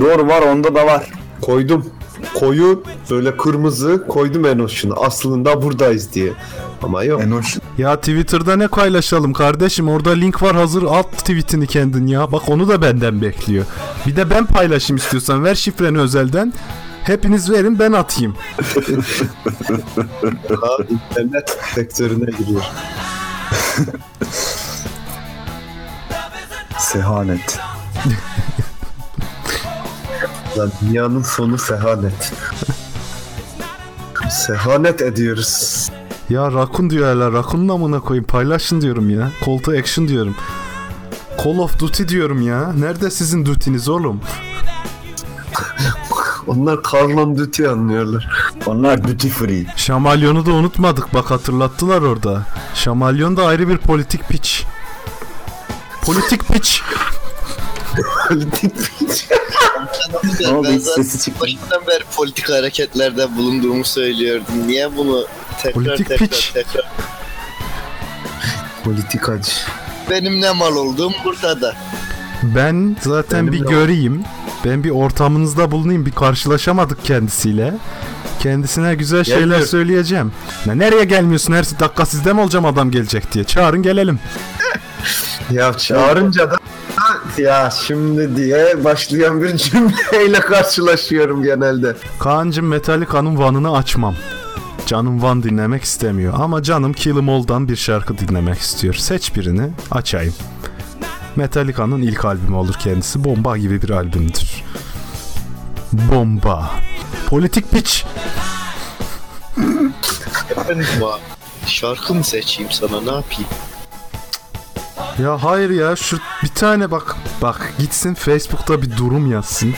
Doğru var onda da var. Koydum. Koyu böyle kırmızı koydum Enoş'unu. Aslında buradayız diye. Ama yok. Enoş. Ya Twitter'da ne paylaşalım kardeşim? Orada link var hazır at tweetini kendin ya. Bak onu da benden bekliyor. Bir de ben paylaşayım istiyorsan. Ver şifreni özelden. Hepiniz verin ben atayım. Daha internet sektörüne giriyor. Sehanet. Lan dünyanın sonu sehanet. sehanet ediyoruz. Ya Rakun diyor hala. Rakun'un amına koyayım. Paylaşın diyorum ya. Call to action diyorum. Call of Duty diyorum ya. Nerede sizin duty'niz oğlum? Onlar Call of Duty anlıyorlar. Onlar duty free. Şamalyon'u da unutmadık. Bak hatırlattılar orada. Şamalyon da ayrı bir politik piç. Politik piç. Ne oldu ben hiç zaten sesi çıktı. başından beri politik hareketlerde bulunduğumu söylüyordum. Niye bunu tekrar Politik tekrar piç. tekrar Politikacı. benim ne mal olduğum burada. Ben zaten Benim bir de göreyim. Ben bir ortamınızda bulunayım. Bir karşılaşamadık kendisiyle. Kendisine güzel şeyler Gelmiyor. söyleyeceğim. Ya nereye gelmiyorsun? Her dakika sizde mi olacağım adam gelecek diye. Çağırın gelelim. Ya çağırınca da ya şimdi diye başlayan bir cümleyle karşılaşıyorum genelde. Kaan'cım Metallica'nın Van'ını açmam. Canım Van dinlemek istemiyor. Ama canım Kill 'Em All'dan bir şarkı dinlemek istiyor. Seç birini açayım. Metallica'nın ilk albümü olur kendisi. Bomba gibi bir albümdür. Bomba. Politik piç. Efendim şarkı mı seçeyim sana ne yapayım? Ya hayır ya şu bir tane bak bak gitsin Facebook'ta bir durum yazsın.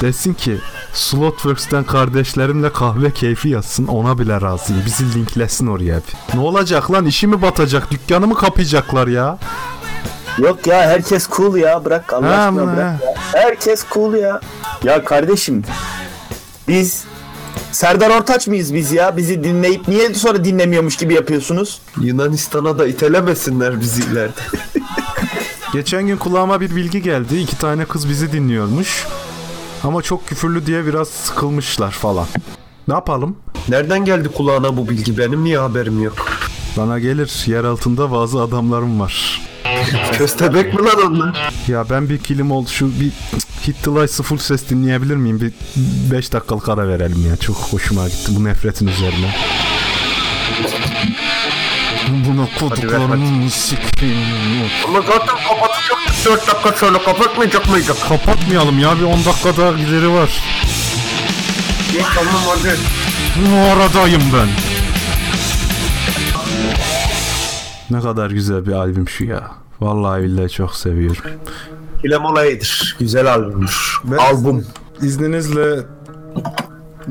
Desin ki Slotworks'ten kardeşlerimle kahve keyfi yazsın ona bile razıyım. Bizi linklesin oraya bir. Ne olacak lan işi mi batacak dükkanı mı kapayacaklar ya? Yok ya herkes cool ya bırak Allah aşkına bırak ya. Herkes cool ya. Ya kardeşim biz Serdar Ortaç mıyız biz ya? Bizi dinleyip niye sonra dinlemiyormuş gibi yapıyorsunuz? Yunanistan'a da itelemesinler bizi ileride. Geçen gün kulağıma bir bilgi geldi. İki tane kız bizi dinliyormuş. Ama çok küfürlü diye biraz sıkılmışlar falan. Ne yapalım? Nereden geldi kulağına bu bilgi? Benim niye haberim yok? Bana gelir yer altında bazı adamlarım var. Köstebek mi lan onlar? Ya ben bir kilim oldu şu bir Hit the Lights'ı full ses dinleyebilir miyim? Bir 5 dakikalık ara verelim ya. Çok hoşuma gitti bu nefretin üzerine. Buna koduklarını sikeyim. Ama zaten kapatacaktık 4 dakika sonra kapatmayacak mıydık? Kapatmayalım ya bir 10 dakika daha gideri var. İyi tamam hadi. Bu aradayım ben. Ne kadar güzel bir albüm şu ya. Vallahi billahi çok seviyorum. Kilem olayıdır. Güzel albümdür. Albüm. İzninizle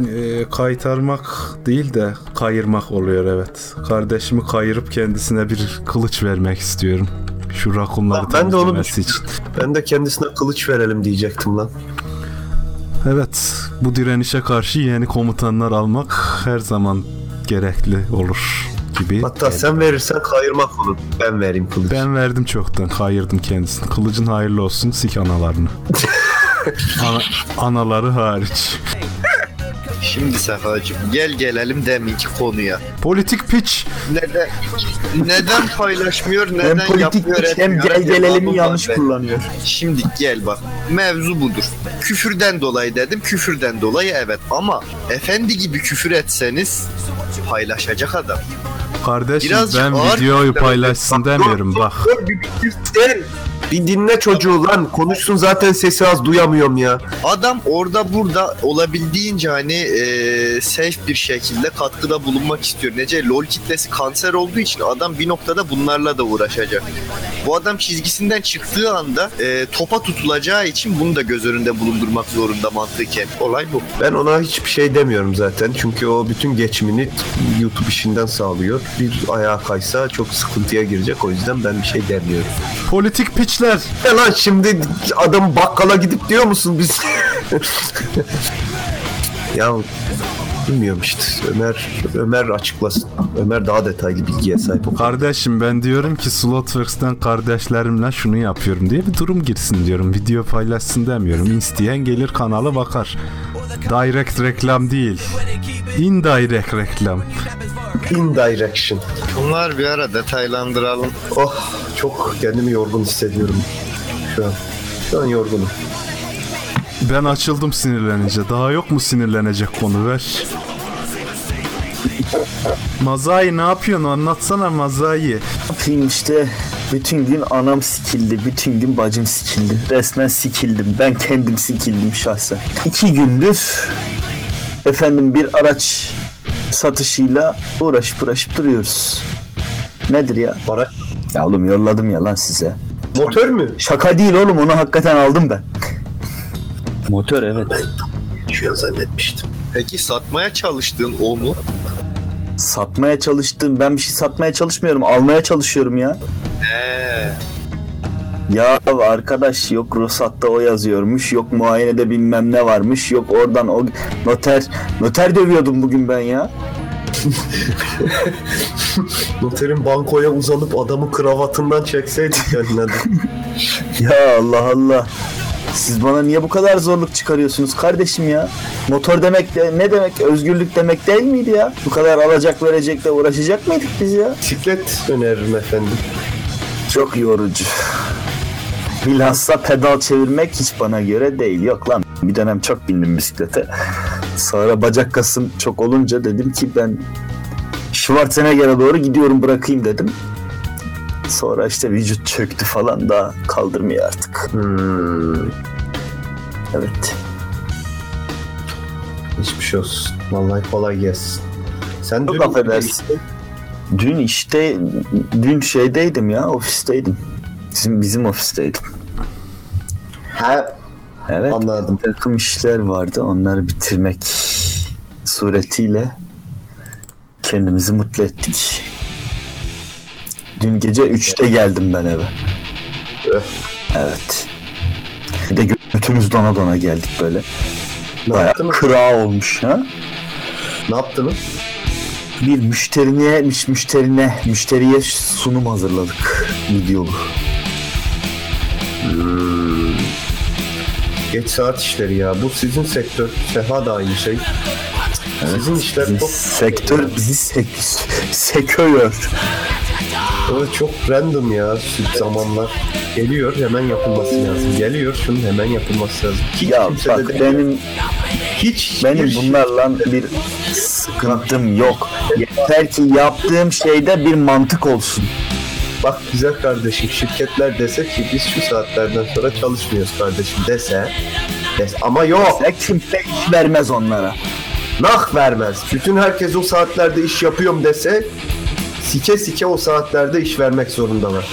e, kaytarmak değil de kayırmak oluyor evet. Kardeşimi kayırıp kendisine bir kılıç vermek istiyorum. Şu rakunları Ben de onu için. Ben de kendisine kılıç verelim diyecektim lan. Evet, bu direnişe karşı yeni komutanlar almak her zaman gerekli olur gibi. Hatta sen verirsen kayırmak olur. Ben vereyim kılıç. Ben verdim çoktan, kayırdım kendisini. Kılıcın hayırlı olsun, sik analarını. Ana- anaları hariç. Şimdi Sefacığım gel gelelim deminki konuya. Politik piç. Neden neden paylaşmıyor, neden Hem politik yapmıyor, güç hem gel gelelimi Cevabım yanlış benim. kullanıyor. Şimdi gel bak. Mevzu budur. Küfürden dolayı dedim. Küfürden dolayı evet ama efendi gibi küfür etseniz paylaşacak adam. Kardeşim Birazcık ben ağır videoyu küfürler paylaşsın demiyorum bak. Dur. Bir dinle çocuğu lan. Konuşsun zaten sesi az duyamıyorum ya. Adam orada burada olabildiğince hani e, safe bir şekilde katkıda bulunmak istiyor. Nece LoL kitlesi kanser olduğu için adam bir noktada bunlarla da uğraşacak. Bu adam çizgisinden çıktığı anda e, topa tutulacağı için bunu da göz önünde bulundurmak zorunda mantıken. Olay bu. Ben ona hiçbir şey demiyorum zaten. Çünkü o bütün geçimini YouTube işinden sağlıyor. Bir ayağa kaysa çok sıkıntıya girecek. O yüzden ben bir şey demiyorum. Politik piçler. Ya lan şimdi adam bakkala gidip diyor musun biz? ya bilmiyorum işte. Ömer Ömer açıklasın. Ömer daha detaylı bilgiye sahip. o. Kardeşim ben diyorum ki Slotworks'ten kardeşlerimle şunu yapıyorum diye bir durum girsin diyorum. Video paylaşsın demiyorum. İsteyen gelir kanala bakar. Direct reklam değil. Indirect reklam. Indirection. Bunlar bir ara detaylandıralım. Oh çok kendimi yorgun hissediyorum şu an. Şu an yorgunum. Ben açıldım sinirlenince. Daha yok mu sinirlenecek konu ver. Mazai ne yapıyorsun? Anlatsana Mazai. yapayım işte bütün gün anam sikildi, bütün gün bacım sikildi. Resmen sikildim. Ben kendim sikildim şahsen. İki gündür efendim bir araç satışıyla uğraşıp uğraşıp duruyoruz. Nedir ya? Para. Ya oğlum yolladım ya lan size. Motor mu? Şaka değil oğlum onu hakikaten aldım ben. Motor evet. Şu an zannetmiştim. Peki satmaya çalıştığın o mu? Satmaya çalıştım. Ben bir şey satmaya çalışmıyorum. Almaya çalışıyorum ya. He. Ya arkadaş yok ruhsatta o yazıyormuş. Yok muayenede bilmem ne varmış. Yok oradan o noter noter dövüyordum bugün ben ya. Noterin bankoya uzanıp adamı kravatından çekseydik kendine de. Ya Allah Allah. Siz bana niye bu kadar zorluk çıkarıyorsunuz kardeşim ya? Motor demek de ne demek? Özgürlük demek değil miydi ya? Bu kadar alacak verecekle uğraşacak mıydık biz ya? Bisiklet öneririm efendim. Çok yorucu. Bilhassa pedal çevirmek hiç bana göre değil. Yok lan bir dönem çok bindim bisiklete. Sonra bacak kasım çok olunca dedim ki ben Schwarzenegger'e doğru gidiyorum bırakayım dedim. Sonra işte vücut çöktü falan da kaldırmıyor artık. Hmm. Evet. Hiçbir şey olsun. Vallahi kolay gelsin. Sen Çok dün affedersin. Dün işte dün şeydeydim ya ofisteydim. Bizim bizim ofisteydim. Ha, Evet. anladım. Bir takım işler vardı. Onları bitirmek suretiyle kendimizi mutlu ettik. Dün gece 3'te geldim ben eve. Evet. Bir de götümüz dona dona geldik böyle. Ne Bayağı yaptınız? kıra olmuş ha. Ne yaptınız? Bir müşterine, müş- müşterine, müşteriye sunum hazırladık. Videolu. Geç saat işleri ya. Bu sizin sektör. Seha da aynı şey. Sizin işler Bizim çok, sektör bizi sek seköyor. Evet, çok random ya zamanlar. Geliyor hemen yapılması lazım. Geliyor şunun hemen yapılması lazım. Hiç Ya bak de benim hiç benim bir- bunlarla bir sıkıntım yok. Yeter ki yaptığım şeyde bir mantık olsun. Bak güzel kardeşim şirketler dese ki biz şu saatlerden sonra çalışmıyoruz kardeşim dese. dese. Ama yok. Ya kimse iş vermez onlara. Nah vermez. Bütün herkes o saatlerde iş yapıyorum dese sike sike o saatlerde iş vermek zorundalar.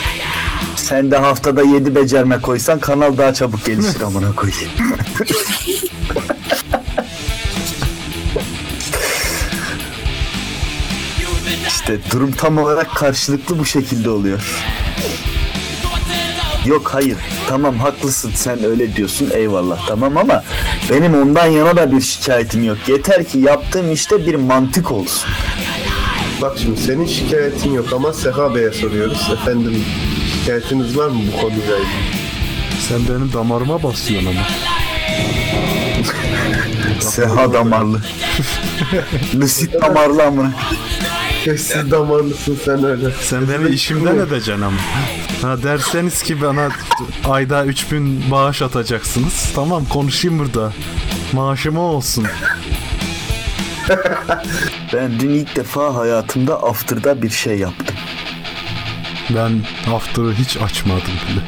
Sen de haftada 7 becerme koysan kanal daha çabuk gelişir amına koyayım. işte durum tam olarak karşılıklı bu şekilde oluyor. Yok hayır tamam haklısın sen öyle diyorsun eyvallah tamam ama benim ondan yana da bir şikayetim yok. Yeter ki yaptığım işte bir mantık olsun. Bak şimdi senin şikayetin yok ama Seha Bey'e soruyoruz. Efendim şikayetiniz var mı bu konuyla ilgili? Sen benim damarıma basıyorsun ama. Seha damarlı. Lucid damarlı amına. Siz damarlısın sen öyle. Sen beni işimden edeceksin ama. Ha derseniz ki bana ayda 3000 bağış atacaksınız. Tamam konuşayım burada. Maaşıma olsun. Ben dün ilk defa hayatımda after'da bir şey yaptım. Ben after'ı hiç açmadım bile.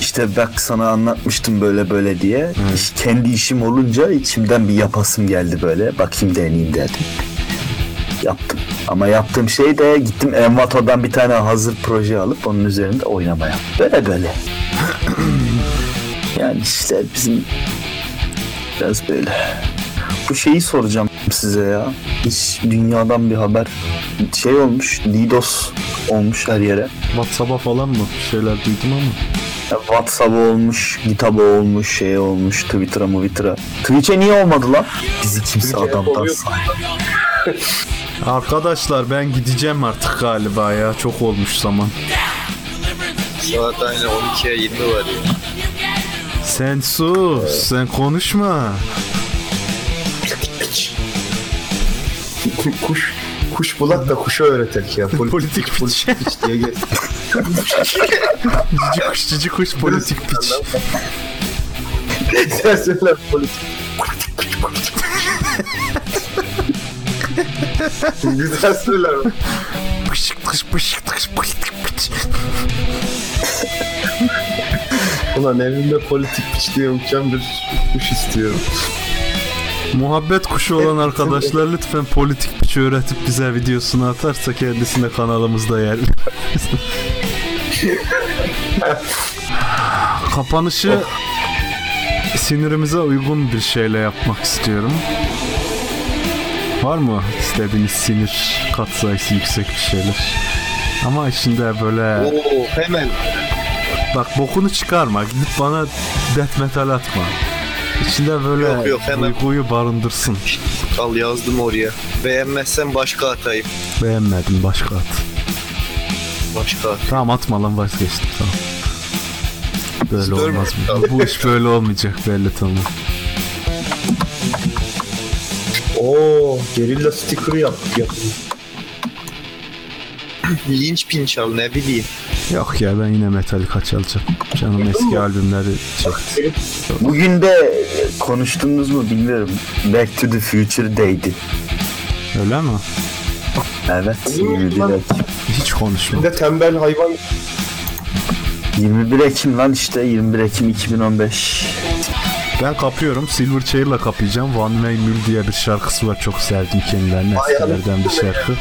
İşte bak sana anlatmıştım böyle böyle diye. İş- kendi işim olunca içimden bir yapasım geldi böyle. Bakayım deneyeyim dedim. Yaptım. Ama yaptığım şey de gittim Envato'dan bir tane hazır proje alıp onun üzerinde oynamaya. Böyle böyle. yani işte bizim biraz böyle. Bu şeyi soracağım size ya. Hiç dünyadan bir haber şey olmuş. DDoS olmuş her yere. WhatsApp'a falan mı bir şeyler duydum ama. WhatsApp olmuş, GitHub olmuş, şey olmuş, Twitter'a mı Twitter'a. Twitch'e niye olmadı lan? Bizi kimse Twitch'e adamdan oluyor. Arkadaşlar ben gideceğim artık galiba ya. Çok olmuş zaman. Saat aynı 12'ye 20 var ya. Sen sus. Sen konuşma. kuş kuş bulak da kuşa öğretek ya. Politik, Politik piç. politik piç diye gel. Cici kuş cici kuş politik piç. Sen söyle politik. Güzel o. Pışık tıkış pışık tıkış politik piç. Ulan evimde politik piç diye uçan bir kuş istiyorum. Muhabbet kuşu olan arkadaşlar lütfen politik piç öğretip bize videosunu atarsa kendisine kanalımızda yer. Kapanışı sinirimize uygun bir şeyle yapmak istiyorum. Var mı istediğiniz sinir katsayısı yüksek bir şeyler? Ama içinde böyle Oo hemen Bak bokunu çıkarma. Gidip bana death metal atma. İçinde böyle Yok, yok, hemen. duyguyu barındırsın. Al yazdım oraya. Beğenmezsen başka atayım. Beğenmedim başka at. Başka at. Tamam atma lan vazgeçtim tamam. Böyle Stör olmaz mı? Bu iş böyle olmayacak belli tamam. Oo, gerilla sticker yap. yap. Linç pinç al ne bileyim. Yok ya ben yine Metallica çalacağım. Canım eski albümleri çekti. Bugün de konuştunuz mu bilmiyorum. Back to the Future Day'di. Öyle mi? Evet. 21 Ekim. Hiç. Bir de tembel hayvan 21 Ekim lan işte 21 Ekim 2015. Ben kapıyorum. Silver Chair'la kapayacağım. One Way Mule diye bir şarkısı var. Çok sevdim kendilerine. Eskilerden bir şarkı.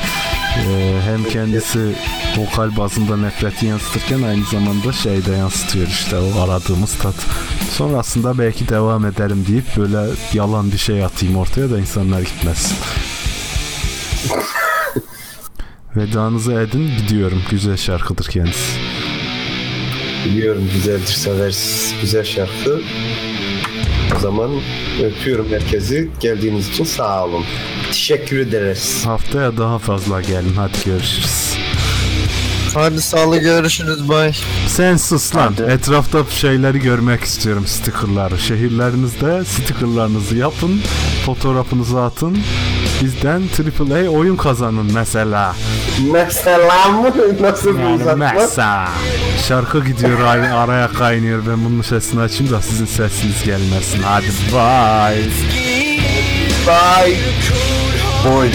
Ee, hem kendisi vokal bazında nefreti yansıtırken aynı zamanda şeyde yansıtıyor işte o aradığımız tat. Sonrasında belki devam ederim deyip böyle yalan bir şey atayım ortaya da insanlar gitmez. Vedanızı edin gidiyorum. Güzel şarkıdır kendisi. biliyorum güzeldir severiz. Güzel şarkı. O zaman öpüyorum herkesi. Geldiğiniz için sağ olun. Teşekkür ederiz. Haftaya daha fazla gelin. Hadi görüşürüz. Hadi sağlı görüşürüz bay. Sen sus lan. Hadi. Etrafta şeyleri görmek istiyorum stickerları. Şehirlerinizde stickerlarınızı yapın. Fotoğrafınızı atın. Bizden AAA oyun kazanın mesela. Mesela mı? Nasıl bir Yani uzatma? mesela. Şarkı gidiyor ar- araya kaynıyor. Ben bunun sesini açayım da sizin sesiniz gelmesin. Hadi bye. Bye. Boy.